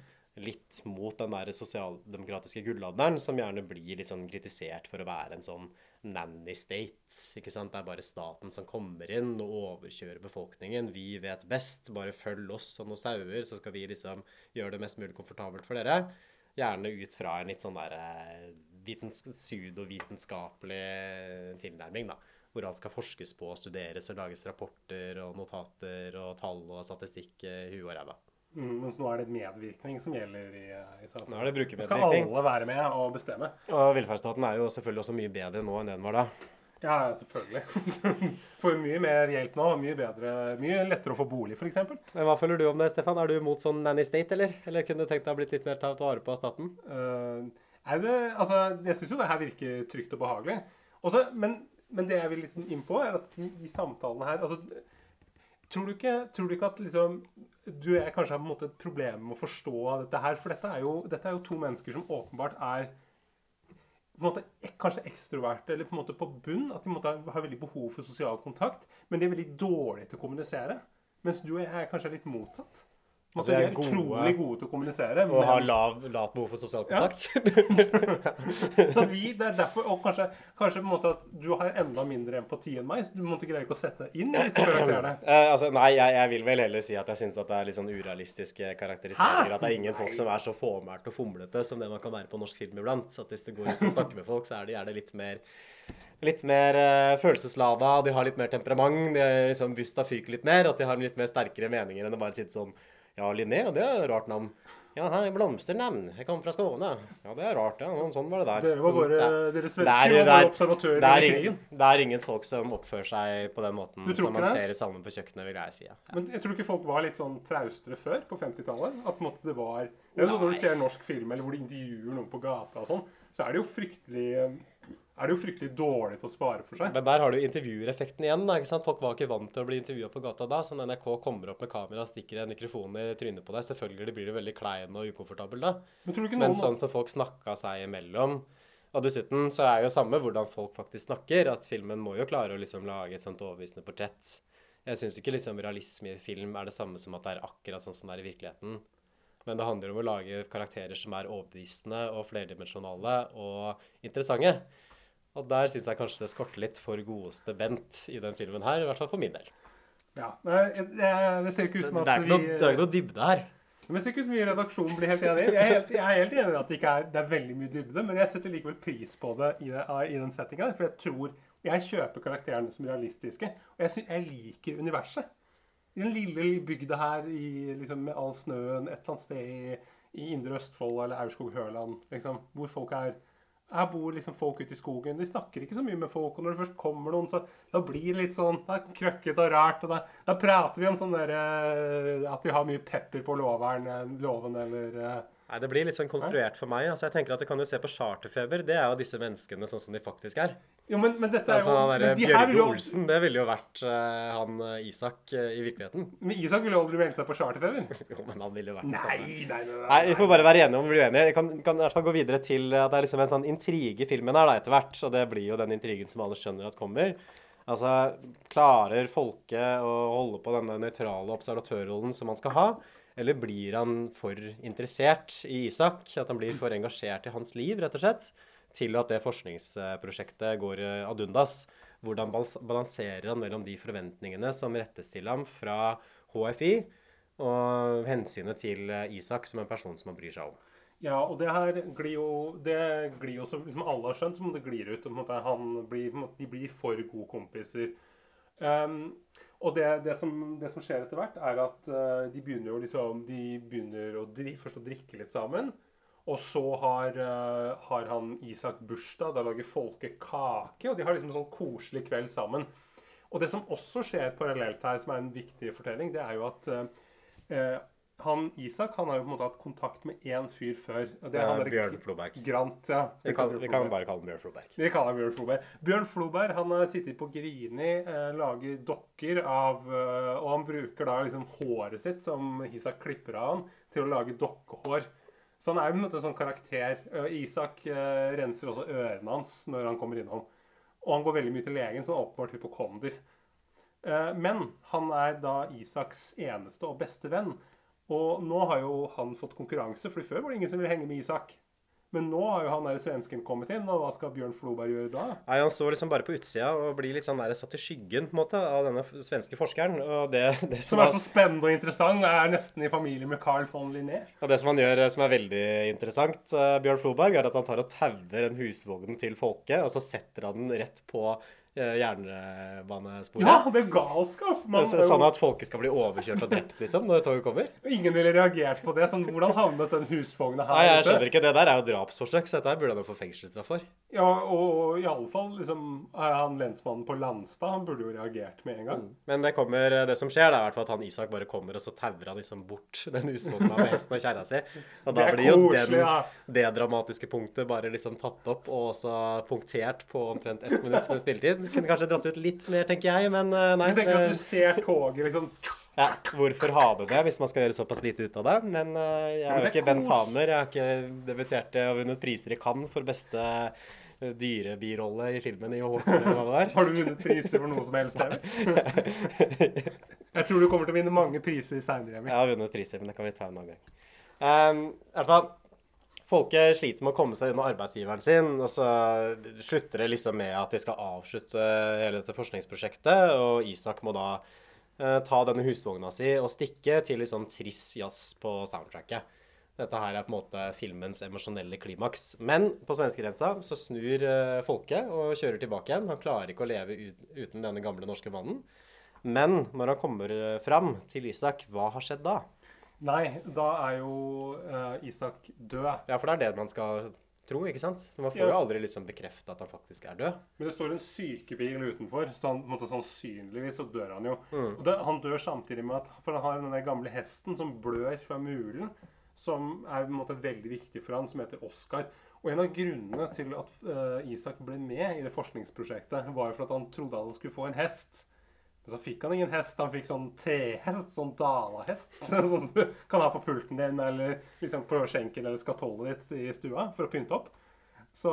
Speaker 1: Litt mot den der sosialdemokratiske gullalderen, som gjerne blir litt sånn kritisert for å være en sånn nanny state. Ikke sant? Det er bare staten som kommer inn og overkjører befolkningen. Vi vet best. Bare følg oss som noen sauer, så skal vi liksom gjøre det mest mulig komfortabelt for dere. Gjerne ut fra en litt sånn der eh, vitens pseudovitenskapelig tilnærming, da. Hvor alt skal forskes på, studeres og lages rapporter og notater og tall og statistikk i huet og ræva.
Speaker 2: Mm, mens nå er det medvirkning som gjelder i, i samfunnet.
Speaker 1: Nå er det
Speaker 2: Skal alle være med og bestemme?
Speaker 1: Og velferdsstaten er jo selvfølgelig også mye bedre nå enn det den var da.
Speaker 2: Ja, selvfølgelig. Får mye mer hjelp nå. Mye bedre, mye lettere å få bolig, f.eks.
Speaker 1: Hva føler du om det, Stefan? Er du mot sånn nanny state, eller? Eller kunne du tenkt deg å blitt litt mer tatt vare på av staten?
Speaker 2: Uh, er det, altså, jeg syns jo det her virker trygt og behagelig. Også, men, men det jeg vil liksom inn på, er at de, de samtalene her altså, tror, du ikke, tror du ikke at liksom du og jeg kanskje har på en måte et problem med å forstå dette her? For dette er jo, dette er jo to mennesker som åpenbart er på en måte kanskje ekstroverte eller på en måte på bunn. At de måte har veldig behov for sosial kontakt. Men de er veldig dårlige til å kommunisere. Mens du og jeg er kanskje litt motsatt. At
Speaker 1: Altså, vi
Speaker 2: er
Speaker 1: er gode-
Speaker 2: utrolig gode til å kommunisere.
Speaker 1: Og har
Speaker 2: men-
Speaker 1: lav, lavt behov for sosial
Speaker 2: Ja.
Speaker 1: kontakt.
Speaker 2: Så vi, det er derfor, og kanskje, kanskje på en måte at du har enda mindre empati enn meg. så Du måtte greie ikke å sette inn disse karakterene.
Speaker 1: Eh, altså, nei, jeg, jeg vil vel heller si at jeg syns det er litt sånn urealistiske karakteriseringer.
Speaker 2: Hæ?
Speaker 1: At det er ingen folk som er så fåmælt og fomlete som det man kan være på norsk film iblant. Så at hvis du går ut og snakker med folk, så er det gjerne litt mer Litt mer uh, følelseslada, de har litt mer temperament. De liksom Busta fyker litt mer, at de har litt mer sterkere meninger enn å bare sitte sånn Ja, Linné, det er et rart navn. Ja, hei, blomsternavn. Jeg kommer fra Skåne. Ja, det er rart, ja. Sånn var det der.
Speaker 2: Dere var bare, dere svensker
Speaker 1: er-
Speaker 2: var bare
Speaker 1: er-
Speaker 2: observatører
Speaker 1: er
Speaker 2: under krigen.
Speaker 1: Det er ingen folk som oppfører seg på den måten som man
Speaker 2: det?
Speaker 1: ser i Sammen på kjøkkenet, vil jeg si. Ja.
Speaker 2: Men jeg tror ikke folk var litt sånn traustere før, på 50-tallet. At på en måte det var det er jo sånn Når du ser norsk film eller hvor de intervjuer noen på gata og sånn, så er det jo fryktelig er det jo fryktelig dårlig til å svare for seg.
Speaker 1: Men der har du intervjuereffekten igjen. da, ikke sant? Folk var ikke vant til å bli intervjua på gata da. Så når NRK kommer opp med kamera og stikker en mikrofon i trynet på deg, selvfølgelig blir du veldig klein og ukomfortabel da.
Speaker 2: Men tror du ikke
Speaker 1: Men sånn som folk snakka seg imellom Og dessuten så er jo samme hvordan folk faktisk snakker, at filmen må jo klare å liksom lage et sånt overbevisende portrett. Jeg syns ikke liksom realisme i film er det samme som at det er akkurat sånn som det er i virkeligheten. Men det handler om å lage karakterer som er overbevisende og flerdimensjonale og interessante. Og der syns jeg kanskje det skorter litt for godeste Bent i den filmen her, i hvert fall for min del.
Speaker 2: Ja, jeg- Det ser ikke ut som
Speaker 1: Det
Speaker 2: at
Speaker 1: er ikke noe, det er ikke noe dybde her.
Speaker 2: Men det ser ikke ut som vi i redaksjonen blir helt enig. Jeg er helt, jeg er helt enig i at det ikke er, det er veldig mye dybde, men jeg setter likevel pris på det i, det, i den settinga. For jeg tror Jeg kjøper karakterene som realistiske, og jeg, synes, jeg liker universet. I den lille bygda her i, liksom, med all snøen et eller annet sted i, i Indre Østfold eller Aurskog-Høland, liksom, hvor folk er her bor liksom folk ute i skogen. De snakker ikke så mye med folk. Og når det først kommer noen, så da blir det litt sånn det er krøkkete og rart. Og da, da prater vi om sånn derre At vi har mye pepper på loveren, eh, eller eh,
Speaker 1: Nei, Det blir litt sånn konstruert for meg. altså jeg tenker at Du kan jo se på Charterfeber. Det er jo disse menneskene sånn som de faktisk er.
Speaker 2: Jo, men, men dette er
Speaker 1: altså,
Speaker 2: jo
Speaker 1: han
Speaker 2: men de
Speaker 1: Bjørge
Speaker 2: jo-
Speaker 1: Olsen, det ville jo vært uh, han eh, Isak uh, i virkeligheten.
Speaker 2: Men Isak ville jo aldri meldt seg på charterfeber.
Speaker 1: jo, men han ville jo vært
Speaker 2: Nei,
Speaker 1: sånn.
Speaker 2: nei, nei, nei,
Speaker 1: Nei, Vi får bare være enige om å bli uenige. Jeg kan, kan i hvert fall gå videre til at det er liksom en sånn intrige i filmen her da, etter hvert. Og det blir jo den intrigen som alle skjønner at kommer. Altså, Klarer folket å holde på denne nøytrale observatørrollen som man skal ha? Eller blir han for interessert i Isak? At han blir for engasjert i hans liv, rett og slett? Til at det forskningsprosjektet går eh, ad undas. Hvordan balanserer han mellom de forventningene som rettes til ham fra HFI, og hensynet til eh, Isak som en person som han bryr seg om?
Speaker 2: Ja, og det her glir jo Det glir jo som liksom alle har skjønt, som det glir ut. Han blir, de blir for gode kompiser. Um, og det, det, som, det som skjer etter hvert, er at uh, de begynner liksom De begynner å dri, først å drikke litt sammen. Og så har, uh, har han Isak bursdag. Da lager folket kake. Og de har liksom en sånn koselig kveld sammen. Og det som også skjer parallelt her, som er en viktig fortelling, det er jo at eh, han Isak han har jo på en måte hatt kontakt med én fyr før. og det er han
Speaker 1: Bjørn Floberg.
Speaker 2: Grant, ja.
Speaker 1: Vi kan, vi kan bare kalle ham Bjørn Floberg.
Speaker 2: Vi kaller ham Bjørn Floberg. Bjørn Floberg han har sittet på Grini, eh, lager dokker av eh, Og han bruker da liksom håret sitt, som Isak klipper av han, til å lage dokkehår. Så han er jo på en måte en sånn karakter. Isak eh, renser også ørene hans når han kommer innom. Og han går veldig mye til legen, så han er åpenbart hypokonder. Eh, men han er da Isaks eneste og beste venn. Og nå har jo han fått konkurranse, for før var det ingen som ville henge med Isak. Men nå har jo han der svensken kommet inn, og hva skal Bjørn Floberg gjøre da?
Speaker 1: Nei, Han står liksom bare på utsida og blir litt sånn der satt i skyggen på en måte av denne svenske forskeren. Og det, det
Speaker 2: Som er så spennende og interessant, er nesten i familie med Carl von Linné.
Speaker 1: Og det som han gjør eh, som er veldig interessant, eh, Bjørn Floberg, er at han tar og tauer en husvogn til folket, og så setter han den rett på jernbanesporet.
Speaker 2: Ja, det er galskap! Man,
Speaker 1: er Sånn at folket skal bli overkjørt og drept, liksom, når toget kommer?
Speaker 2: Ingen ville reagert på det. Sånn, hvordan havnet den husvogna her
Speaker 1: Nei, jeg skjønner ikke. Det der er jo drapsforsøk, så dette burde han jo få fengselsstraff for.
Speaker 2: Ja, og, og i alle fall liksom, han lensmannen på Landstad. Han burde jo reagert med en gang.
Speaker 1: Men det, kommer, det som skjer, det er i hvert fall at han Isak bare kommer, og så tauer han liksom bort den husvogna med hesten og kjerra si. Og da
Speaker 2: Det
Speaker 1: blir jo
Speaker 2: koselig,
Speaker 1: den,
Speaker 2: ja.
Speaker 1: det dramatiske punktet bare liksom tatt opp, og også punktert på omtrent ett minutt som spilletid. Kunne kanskje dratt ut litt mer, tenker jeg, men eh, nei.
Speaker 2: Du tenker at du ser toget liksom
Speaker 1: ja, hvorfor ha med det hvis man skal gjøre såpass lite ut av det? Men eh, jeg er jo ikke Bent. Hamer. Jeg har ikke debutert og vunnet priser i Cannes for beste eh, dyrebirolle i filmen i Håkon eller hva det var.
Speaker 2: Har du vunnet priser for noe som helst? Jeg tror du kommer til å vinne mange priser seinere, Emil.
Speaker 1: Jeg har vunnet priser, men det kan vi ta en annen gang. Um, i hvert fall, Folket sliter med å komme seg gjennom arbeidsgiveren sin, og så slutter det liksom med at de skal avslutte hele dette forskningsprosjektet, og Isak må da eh, ta denne husvogna si og stikke til litt sånn triss jazz på soundtracket. Dette her er på en måte filmens emosjonelle klimaks. Men på svenskegrensa så snur eh, Folke og kjører tilbake igjen. Han klarer ikke å leve ut, uten denne gamle norske mannen. Men når han kommer eh, fram til Isak, hva har skjedd da?
Speaker 2: Nei, da er jo uh, Isak død.
Speaker 1: Ja, for det er det man skal tro, ikke sant? Man får
Speaker 2: Ja.
Speaker 1: jo aldri liksom bekrefta at han faktisk er død.
Speaker 2: Men det står en sykebil utenfor, så han, måte sannsynligvis så dør han jo.
Speaker 1: Mm.
Speaker 2: Og det, han dør samtidig med at For han har den gamle hesten som blør fra mulen, som er på en måte veldig viktig for han, som heter Oskar. Og en av grunnene til at uh, Isak ble med i det forskningsprosjektet, var jo for at han trodde han skulle få en hest. Men så fikk han ingen hest. Han fikk sånn tehest, sånn dalahest, som du kan ha på pulten din eller liksom på skjenken eller skatollet ditt i stua for å pynte opp. Så,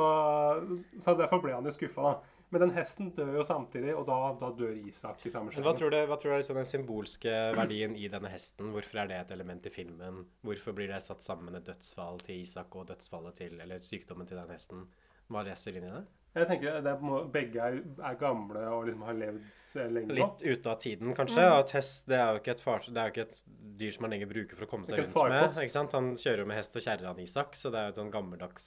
Speaker 2: så derfor ble han jo skuffa, da. Men den hesten dør jo samtidig, og da, da dør Isak i samme
Speaker 1: Men hva tror du, hva tror du er liksom den symbolske verdien i denne hesten? Hvorfor er det et element i filmen? Hvorfor blir det satt sammen med dødsfall til Isak og dødsfallet til, eller sykdommen til den hesten? Hva leser du inn i det?
Speaker 2: Jeg tenker det er, Begge er, er gamle og liksom har levd eh, lenge.
Speaker 1: Litt ute av tiden, kanskje.
Speaker 2: Mm.
Speaker 1: At hest det er, jo ikke et far, det er jo ikke et dyr som man lenger bruker for å komme seg rundt
Speaker 2: en
Speaker 1: med. Han kjører jo med hest og kjerre, han Isak, så det er jo et sånn gammeldags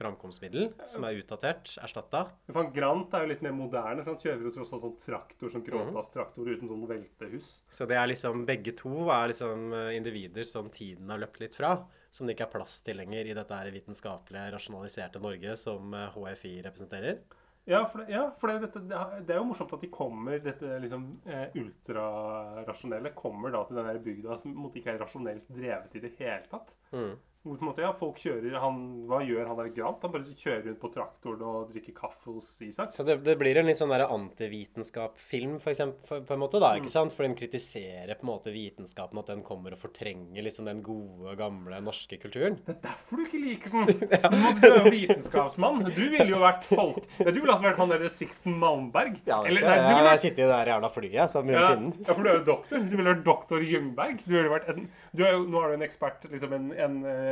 Speaker 1: framkomstmiddel som er utdatert, erstatta.
Speaker 2: Han Grant er jo litt mer moderne, for han kjører jo tross alt sånn traktor, sånn gråtasstraktor uten sånn veltehus.
Speaker 1: Så det er liksom begge to er liksom eh, individer som tiden har løpt litt fra. Som det ikke er plass til lenger i dette her vitenskapelige, rasjonaliserte Norge som eh, HFI representerer.
Speaker 2: Ja, for, det, ja, for det, dette, det er- jo morsomt at de kommer, dette liksom eh, ultrarasjonelle, kommer da til denne bygda som ikke er rasjonelt drevet i det hele tatt.
Speaker 1: Mm.
Speaker 2: Hvor på en måte, ja, folk kjører, han, Hva gjør han der Grant? Han bare kjører rundt på traktoren og drikker kaffe hos Isak.
Speaker 1: Så det, det blir en litt sånn antivitenskap-film, for eksempel, for, på en måte, da, ikke sant? For den kritiserer på en måte vitenskapen, at den kommer og fortrenger liksom den gode, gamle norske kulturen.
Speaker 2: Det er derfor du ikke liker den! Men Du er jo vitenskapsmann. Du ville jo vært folk... Ja, du ville ha vært han derre Sixten Malmberg.
Speaker 1: Ja,
Speaker 2: Eller, nei,
Speaker 1: jeg,
Speaker 2: du ville
Speaker 1: jeg sitter i det der jævla flyet som
Speaker 2: ja,
Speaker 1: Finnen.
Speaker 2: ja, for du er jo doktor. Du ville vært doktor Ljungberg. Du ville vært en, du er jo, nå er du en ekspert, liksom en, en, eh,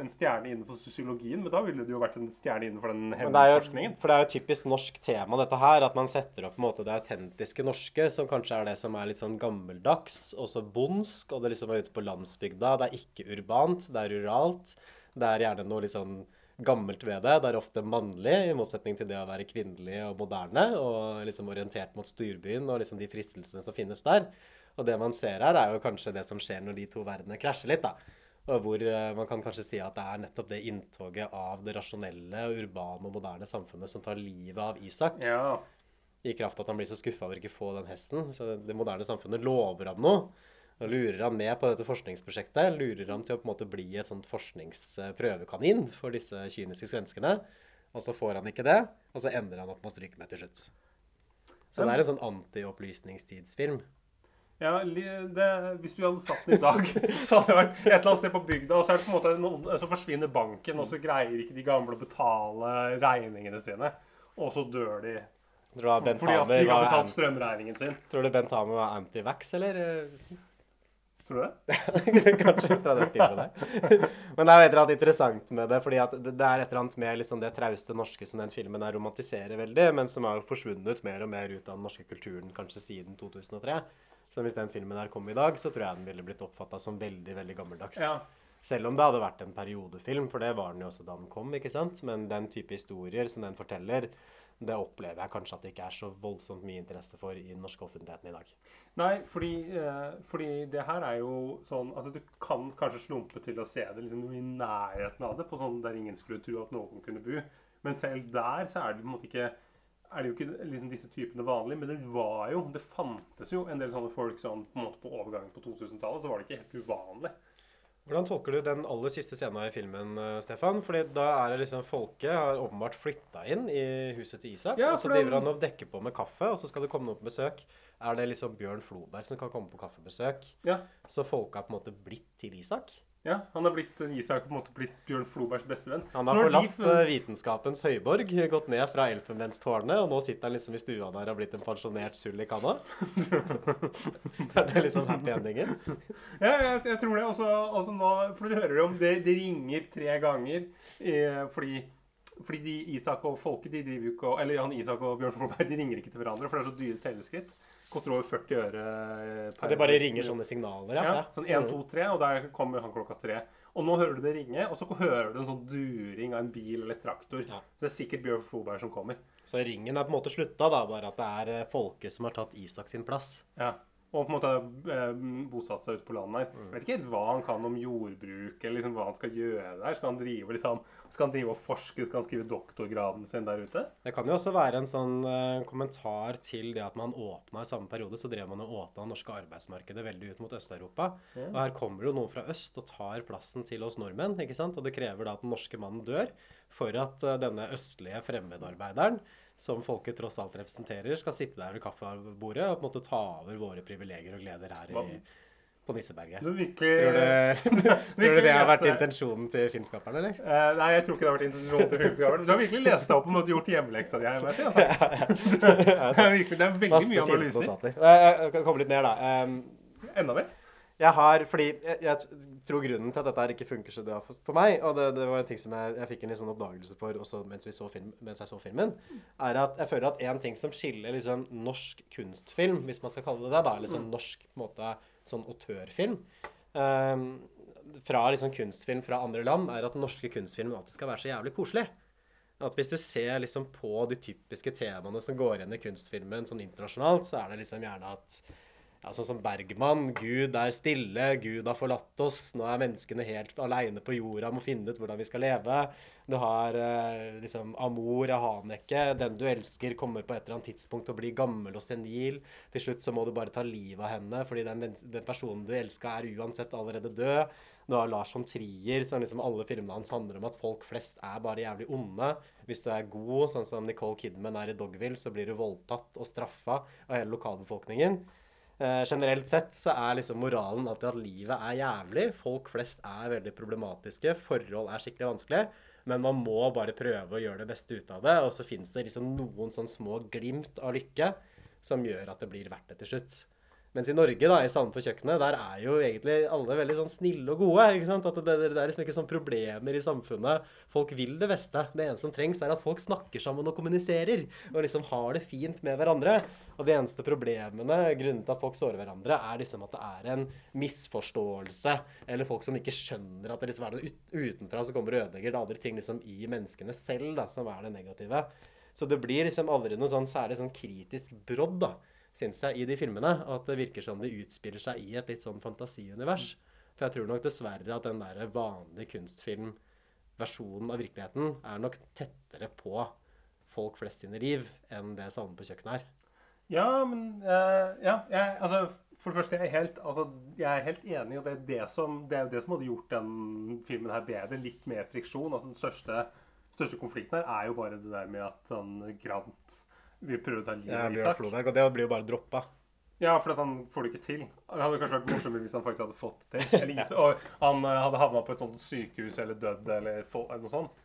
Speaker 2: en stjerne innenfor sosiologien, men da ville du jo vært en stjerne innenfor den
Speaker 1: Men er
Speaker 2: hemmelige forskningen.
Speaker 1: for det er jo et typisk norsk tema, dette her. At man setter opp på en måte det autentiske norske, som kanskje er det som er litt sånn gammeldags, også bondsk, og det liksom er ute på landsbygda. Det er ikke urbant, det er ruralt. Det er gjerne noe litt sånn gammelt ved det. Det er ofte mannlig, i motsetning til det å være kvinnelig og moderne, og liksom orientert mot storbyen og liksom de fristelsene som finnes der. Og det man ser her, er jo kanskje det som skjer når de to verdenene krasjer litt, da. Og hvor eh, man kan kanskje si at det er nettopp det inntoget av det rasjonelle, urbane og moderne samfunnet som tar livet av Isak.
Speaker 2: Ja.
Speaker 1: I kraft av at han blir så skuffa over ikke å få den hesten. Så det moderne samfunnet lover ham noe. Og lurer ham med på dette forskningsprosjektet. Lurer ham til å på en måte bli et sånt forskningsprøvekanin for disse kyniske svenskene. Og så får han ikke det, og så ender han opp med å stryke med til slutt. Så det er en sånn anti-opplysningstidsfilm.
Speaker 2: Ja, det, Hvis du hadde satt den i dag, så hadde det vært et eller annet sted på bygda, og så, er det på en måte noen, så forsvinner banken, og så greier ikke de gamle å betale regningene sine. Og så dør de. Fordi at de har betalt strømregningen sin.
Speaker 1: tror du Bent Hamer var anti-vax, eller?
Speaker 2: Tror du det?
Speaker 1: Kanskje fra den filmen der. Men det er et eller annet interessant med det, fordi at det det er et eller annet med liksom det trauste norske som den filmen romantiserer veldig, men som har forsvunnet mer og mer ut av den norske kulturen kanskje siden 2003. Så hvis den filmen her kom i dag, så tror jeg den ville blitt oppfatta som veldig, veldig gammeldags.
Speaker 2: Ja.
Speaker 1: Selv om det hadde vært en periodefilm, for det var den jo også da den kom, ikke sant? Men den type historier som den forteller, det opplever jeg kanskje at det ikke er så voldsomt mye interesse for i den norske offentligheten i dag.
Speaker 2: Nei, fordi, eh, fordi det her er jo sånn Altså, du kan kanskje slumpe til å se det liksom i nærheten av det, på sånn der ingen skulle tro at noen kunne bo. Men selv der så er det på en måte ikke er det jo ikke liksom disse typene vanlig, men det var jo Det fantes jo en del sånne folk sånn på en måte på overgangen på 2000-tallet. Så var det ikke helt uvanlig.
Speaker 1: Hvordan tolker du den aller siste scenen i filmen, eh, Stefan? Fordi da er det liksom Folket har åpenbart flytta inn i huset til Isak.
Speaker 2: Ja,
Speaker 1: og så driver han og dekker på med kaffe, og så skal det komme noen på besøk. Er det liksom Bjørn Floberg som kan komme på kaffebesøk?
Speaker 2: Ja.
Speaker 1: Så folket har på en måte blitt til Isak?
Speaker 2: Ja, han har blitt Isak på en måte blitt Bjørn Flobergs bestevenn.
Speaker 1: Han har forlatt
Speaker 2: de
Speaker 1: eh, vitenskapens høyborg, gått ned fra Elfenbenstårnet, og nå sitter han liksom i stua der og har blitt en pensjonert sull i kanna. det er det liksom happy endingen.
Speaker 2: Ja, jeg, jeg tror det. Også, også nå, for du hører jo om det, det ringer tre ganger eh, fordi fordi de Isak og Folke de driver jo ikke Eller han Isak og Bjørn Floberg de ringer ikke til hverandre, for det er så dyre teleskritt. Koster over 40 øre eh, per
Speaker 1: Det bare ringer sånne signaler, ja.
Speaker 2: Ja,
Speaker 1: ja.
Speaker 2: sånn 1, 2, 3, og der kommer han klokka tre. Og nå hører du det ringe, og så hører du en sånn during av en bil eller traktor.
Speaker 1: Ja.
Speaker 2: Så det er sikkert Bjørn Floberg som kommer.
Speaker 1: Så ringen er på en måte slutta, da, bare at det er folket som har tatt Isak sin plass.
Speaker 2: Ja. Og på en måte eh, bosatt seg ute på landet her.
Speaker 1: Mm.
Speaker 2: Jeg vet ikke helt hva han kan om jordbruk, eller liksom hva han skal gjøre der. Skal han drive liksom, skal han drive og forske, skal han skrive doktorgraden sin der ute?
Speaker 1: Det kan jo også være en sånn eh, kommentar til det at man åpna i samme periode, så drev man og åpna det norske arbeidsmarkedet veldig ut mot Øst-Europa. Og her kommer det jo noen fra øst og tar plassen til oss nordmenn, ikke sant? Og det krever da at den norske mannen dør for at eh, denne østlige fremmedarbeideren som folket tross alt representerer, skal sitte der ved kaffebordet og på en måte ta over våre privilegier og gleder her i, på Nisseberget.
Speaker 2: Du virkelig
Speaker 1: Tror du, tror du det har vært intensjonen til filmskaperen, eller?
Speaker 2: Uh, nei, jeg tror ikke det har vært intensjonen til filmskaperen. Du har virkelig lest deg opp og gjort hjemmeleksa di her. vet Altså. Det er virkelig, det er veldig
Speaker 1: Masse
Speaker 2: mye analyser.
Speaker 1: Jeg, jeg kan komme litt mer, da. Um,
Speaker 2: Enda mer?
Speaker 1: Jeg har, fordi jeg, jeg tror grunnen til at dette her ikke funker så bra for, meg, og det, det var en ting som jeg, jeg fikk en sånn oppdagelse for også mens, vi så film, mens jeg så filmen, er at jeg føler at en ting som skiller liksom norsk kunstfilm, hvis man skal kalle det det, da, eller sånn norsk på en måte, sånn autørfilm, um, fra liksom kunstfilm fra andre land, er at norske kunstfilm alltid skal være så jævlig koselig. At hvis du ser liksom på de typiske temaene som går igjen i kunstfilmen sånn internasjonalt, så er det liksom gjerne at sånn som Bergman. Gud er stille, Gud har forlatt oss. Nå er menneskene helt aleine på jorda, må finne ut hvordan vi skal leve. Du har eh, liksom Amor av Haneke. Den du elsker, kommer på et eller annet tidspunkt til å bli gammel og senil. Til slutt så må du bare ta livet av henne, fordi den, den personen du elska, er uansett allerede død. Du har Lars von Trier, som liksom alle filmene hans handler om at folk flest er bare jævlig onde. Hvis du er god, sånn som Nicole Kidman er i Dogville, så blir du voldtatt og straffa av hele lokalbefolkningen. Eh, generelt sett så er liksom moralen alltid at livet er jævlig. Folk flest er veldig problematiske. Forhold er skikkelig vanskelig. Men man må bare prøve å gjøre det beste ut av det. Og så fins det liksom noen sånn små glimt av lykke som gjør at det blir verdt det til slutt. Mens i Norge, da, i Salmen for kjøkkenet, der er jo egentlig alle veldig sånn snille og gode. ikke sant? At det, det, er liksom ikke sånn problemer i samfunnet. Folk vil det beste. Det eneste som trengs, er at folk snakker sammen og kommuniserer. Og liksom har det fint med hverandre. Og de eneste problemene, grunnen til at folk sårer hverandre, er liksom at det er en misforståelse. Eller folk som ikke skjønner at det liksom er noe utenfra som kommer og ødelegger. Det er andre ting liksom i menneskene selv da, som er det negative. Så det blir liksom aldri noe sånn særlig sånn kritisk brodd, da, syns jeg, i de filmene. At det virker som de utspiller seg i et litt sånn fantasiunivers. For jeg tror nok dessverre at den der vanlige kunstfilmversjonen av virkeligheten er nok tettere på folk flest sine liv enn det Salmen på kjøkkenet er.
Speaker 2: Ja, men uh, Ja, jeg, altså For det første, jeg er helt, altså, jeg er helt enig, og det er det som, det er det som hadde gjort den filmen her bedre. Litt mer friksjon. altså Den største, største konflikten her er jo bare det der med at han Grant vil prøver å ta livet av Isak.
Speaker 1: Floberg, og det blir jo bare droppa.
Speaker 2: Ja, for at han får det ikke til. Det hadde kanskje vært morsommere hvis han faktisk hadde fått det til. Eller, Is- og han eh, hadde havna på et sånt sykehus eller dødd eller, eller noe sånt.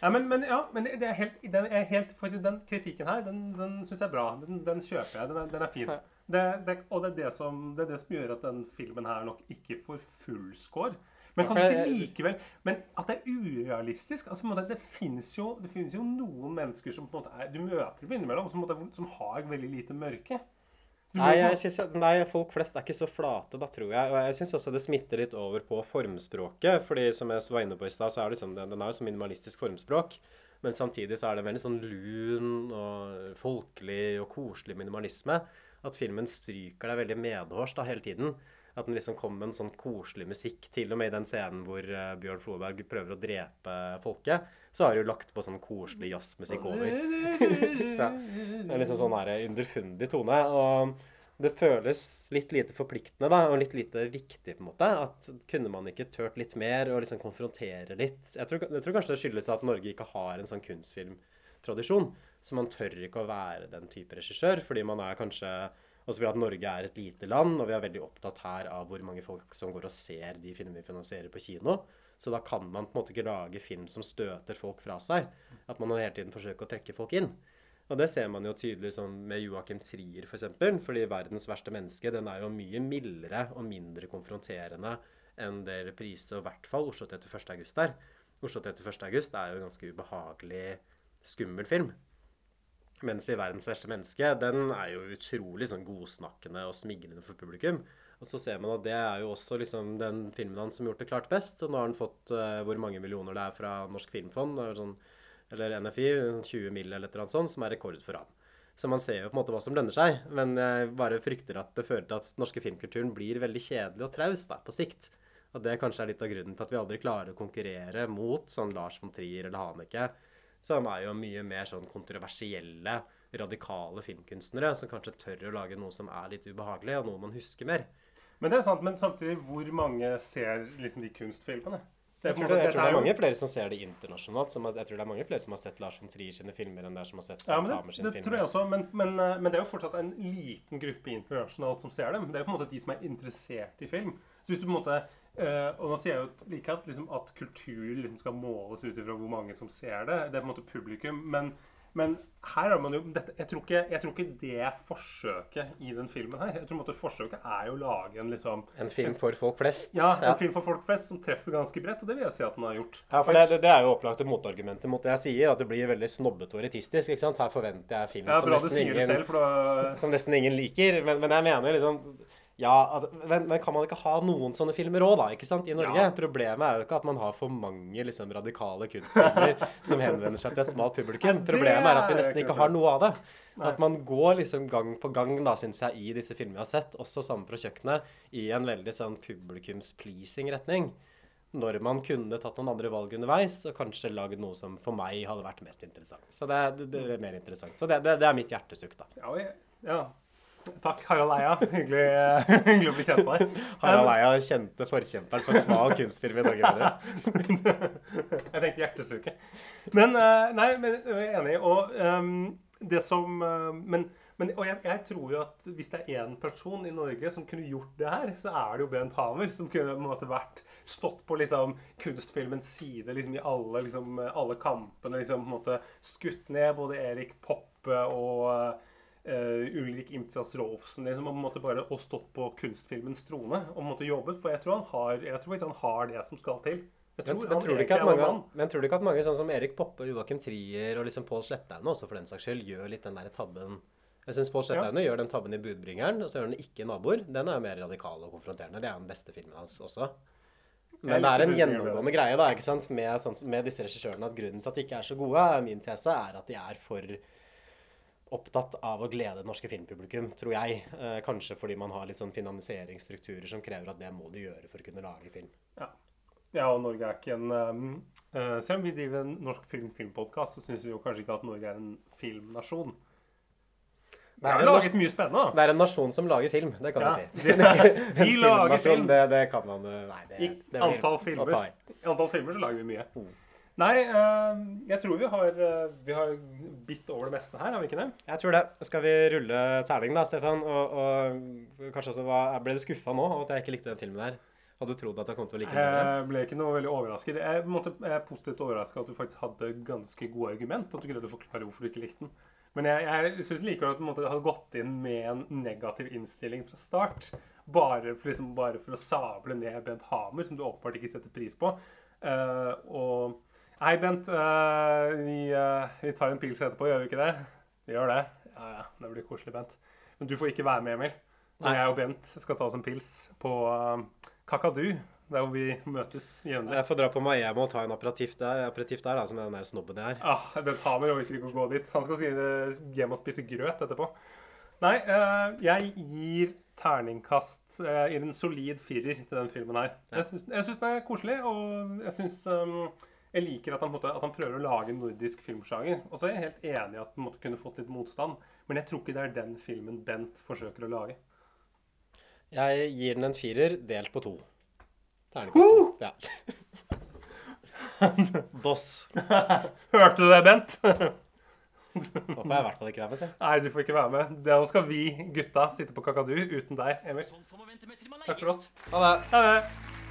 Speaker 2: Ja, men, men, ja, men det er helt, den, er helt, den kritikken her, den, den syns jeg er bra. Den, den kjøper jeg. Den er, den er fin. Det, det, og det er det, som, det er det som gjør at den filmen her nok ikke får full score. Men kan det ikke likevel Men at det er urealistisk altså, måte, Det finnes jo, det finnes jo noen mennesker som på en måte er, du møter på innimellom, som, måte, som har veldig lite mørke.
Speaker 1: Nei, jeg synes, nei, folk flest er ikke så flate, da, tror jeg. Og jeg syns også det smitter litt over på formspråket. fordi som jeg var inne på i stad, så er det sånn, den den er jo så minimalistisk formspråk. Men samtidig så er det veldig sånn lun og folkelig og koselig minimalisme. At filmen stryker deg veldig medhårs da hele tiden. At den liksom kom med en sånn koselig musikk. Til og med i den scenen hvor eh, Bjørn Floberg prøver å drepe folket, så har de jo lagt på sånn koselig jazzmusikk over. ja. Det er liksom sånn her underfundig tone. Og det føles litt lite forpliktende da, og litt lite viktig, på en måte. At kunne man ikke tørt litt mer og liksom konfrontere litt? Jeg tror, jeg tror kanskje det skyldes at Norge ikke har en sånn kunstfilmtradisjon. Så man tør ikke å være den type regissør, fordi man er kanskje Også fordi at Norge er et lite land, og vi er veldig opptatt her av hvor mange folk som går og ser de filmene vi finansierer på kino. Så da kan man på en måte ikke lage film som støter folk fra seg. At man hele tiden forsøker å trekke folk inn. Og det ser man jo tydelig sånn med Joakim Trier, f.eks. For eksempel, fordi 'Verdens verste menneske' den er jo mye mildere og mindre konfronterende enn det reprise, og i hvert fall Oslo 31. august er. Oslo 31. august er jo en ganske ubehagelig, skummel film. Mens i 'Verdens verste menneske' den er jo utrolig sånn godsnakkende og smigrende for publikum. Og så ser man at det er jo også liksom den filmen hans som har gjort det klart best. Og nå har han fått uh, hvor mange millioner det er fra Norsk Filmfond. Sånn, eller NFI, 20 mill. eller et eller annet sånt, som er rekord for ham. Så man ser jo på en måte hva som lønner seg. Men jeg bare frykter at det fører til at norske filmkulturen blir veldig kjedelig og traust da, på sikt. Og det kanskje er litt av grunnen til at vi aldri klarer å konkurrere mot sånn Lars von Trier eller Haneke, som er jo mye mer sånn kontroversielle, radikale filmkunstnere som kanskje tør å lage noe som er litt ubehagelig, og noe man husker mer.
Speaker 2: Men det er sant, men samtidig, hvor mange ser liksom de kunstfilmene?
Speaker 1: Jeg tror, det, jeg tror det er mange flere som ser det internasjonalt. Som, jeg tror det er mange flere som har sett Lars von Trier sine filmer, enn det er som har sett
Speaker 2: ja, men det,
Speaker 1: sine
Speaker 2: det
Speaker 1: filmer.
Speaker 2: tror jeg også, men, men, eh, men det er jo fortsatt en liten gruppe internasjonalt som ser dem. Det er jo på en måte de som er interessert i film. Så hvis du på en måte eh, Og nå sier jeg jo like at, liksom, at kultur liksom skal måles ut ifra hvor mange som ser det. Det er på en måte publikum. Men, men her har man jo dette, jeg, tror ikke, jeg tror ikke det er forsøket i den filmen her. Jeg tror på en måte forsøket er jo å lage en liksom
Speaker 1: En film for folk flest.
Speaker 2: Ja, en film for folk flest som treffer ganske bredt, og det vil jeg si at den har gjort.
Speaker 1: Ja, for det, det, det er jo opplagt et motargument mot det jeg sier, at det blir veldig snobbete og elitistisk. ikke sant? Her forventer jeg film
Speaker 2: Ja,
Speaker 1: som, nesten ingen,
Speaker 2: selv, da
Speaker 1: som nesten ingen liker. Men, men jeg mener liksom ja, men, men kan man ikke ha noen sånne filmer òg, da? ikke sant, i Norge?
Speaker 2: Ja.
Speaker 1: Problemet er jo ikke at man har for mange liksom, radikale kunstfilmer som henvender seg til et smalt publikum. Problemet er at vi nesten
Speaker 2: ikke
Speaker 1: har noe av det. At man går liksom gang på gang, da, synes jeg, i disse filmene vi har sett, også sammen fra kjøkkenet, i en veldig sånn publikums-pleasing retning. Når man kunne tatt noen andre valg underveis, og kanskje lagd noe som for meg hadde vært mest interessant. Så det, det, det er mer interessant. Så det, det, det er mitt hjertesukk, da.
Speaker 2: Ja, ja. Takk, Harald Eia. Hyggelig, hyggelig å bli kjent med deg.
Speaker 1: Harald Eia, kjente forkjemperen for smal kunstfilm i Norge.
Speaker 2: Jeg tenkte hjertesuke. Men eh, Nei, men jeg er enig. Og um, det som eh, Men, men og jeg, jeg tror jo at hvis det er én person i Norge som kunne gjort det her, så er det jo Bent Hamer. Som kunne på en måte vært stått på liksom kunstfilmens side liksom i alle, liksom, alle kampene. liksom på en måte Skutt ned både Erik Poppe og eh, Ulrik Imtias Rolfsen liksom, og på en måte bare og stått på kunstfilmens trone og på en måte jobbet. For jeg tror han har, jeg tror han har det som skal til. Jeg
Speaker 1: Men,
Speaker 2: tror
Speaker 1: men,
Speaker 2: han
Speaker 1: tror ikke mange, men tror du ikke at mange sånn som Erik Poppe, Joakim Trier og liksom Pål Slettaune også for den saks skyld gjør litt den der tabben Jeg syns Pål Slettaune gjør den tabben i 'Budbringeren', og så gjør han ikke 'Naboer'. Den er jo mer radikal og konfronterende. Det er den beste filmen hans også. Men det er en gjennomgående greie da, ikke sant? Med, sånn, med disse regissørene at grunnen til at de ikke er så gode, min tese, er at de er for opptatt av å glede det norske filmpublikum, tror jeg. Eh, kanskje fordi man har litt sånn finansieringsstrukturer som krever at det må de gjøre for å kunne lage film.
Speaker 2: Ja, og Norge er ikke en um, uh, Selv om vi driver en norsk film filmpodkast, så syns vi jo kanskje ikke at Norge er en filmnasjon.
Speaker 1: Det er
Speaker 2: laget mye spennende, da.
Speaker 1: Det er en nasjon som lager film, det kan
Speaker 2: Ja,
Speaker 1: vi si.
Speaker 2: vi- lager film.
Speaker 1: Det, det kan man eh, Nei, det,
Speaker 2: I
Speaker 1: det
Speaker 2: antall filmer, antall filmer så lager vi mye.
Speaker 1: Mm.
Speaker 2: Nei, eh, jeg tror vi har, eh, vi har bitt over det meste her, har vi ikke det?
Speaker 1: Jeg tror det. Skal vi rulle terning, da, Stefan? Og, og kanskje også hva Ble du skuffa nå over at jeg ikke likte den filmen her? Hadde du trodd at jeg kom til å like den? bedre?
Speaker 2: Jeg ble ikke noe veldig overrasket. Jeg er måte jeg er positivt overraska at du faktisk hadde ganske gode argument. At du greide å forklare hvorfor du ikke likte den. Men jeg, jeg syns likevel at du måtte hadde gått inn med en negativ innstilling fra start. Bare for, liksom, bare for å sable ned Bent Hamer, som du åpenbart ikke setter pris på. Uh, og Hei, Bent. Uh, vi, uh, vi tar en pils etterpå, gjør vi ikke det? Vi gjør det. Ja, ja. Det blir koselig, Bent. Men du får ikke være med, Emil. Nei. jeg og Bent skal ta oss en pils på uh, Kakadu, der hvor vi møtes jevnlig.
Speaker 1: Jeg får dra på Miami og ta en operativ der, operativ der da, som er den der snobben jeg er.
Speaker 2: Ah, Bent Hamer orker ikke å gå dit. Han skal hjem og spise grøt etterpå. Nei, jeg gir terningkast i en solid firer til den filmen her. Syns, jeg syns den er koselig, og jeg syns um, jeg liker at han, på måte, at han prøver å lage en nordisk filmsjanger. Og så er jeg helt enig i at den måtte kunne fått litt motstand. Men jeg tror ikke det er den filmen Bent forsøker å lage.
Speaker 1: Jeg gir den en firer delt på to. Terningkast to. Ja. Doss.
Speaker 2: Hørte du det, Bent?
Speaker 1: Da får jeg i hvert fall ikke være med, si.
Speaker 2: Nei, du får ikke være med. Da skal vi gutta sitte på kakadu uten deg, Emil.
Speaker 9: Sånn
Speaker 2: Takk for oss.
Speaker 1: Ha det.
Speaker 2: Ha det.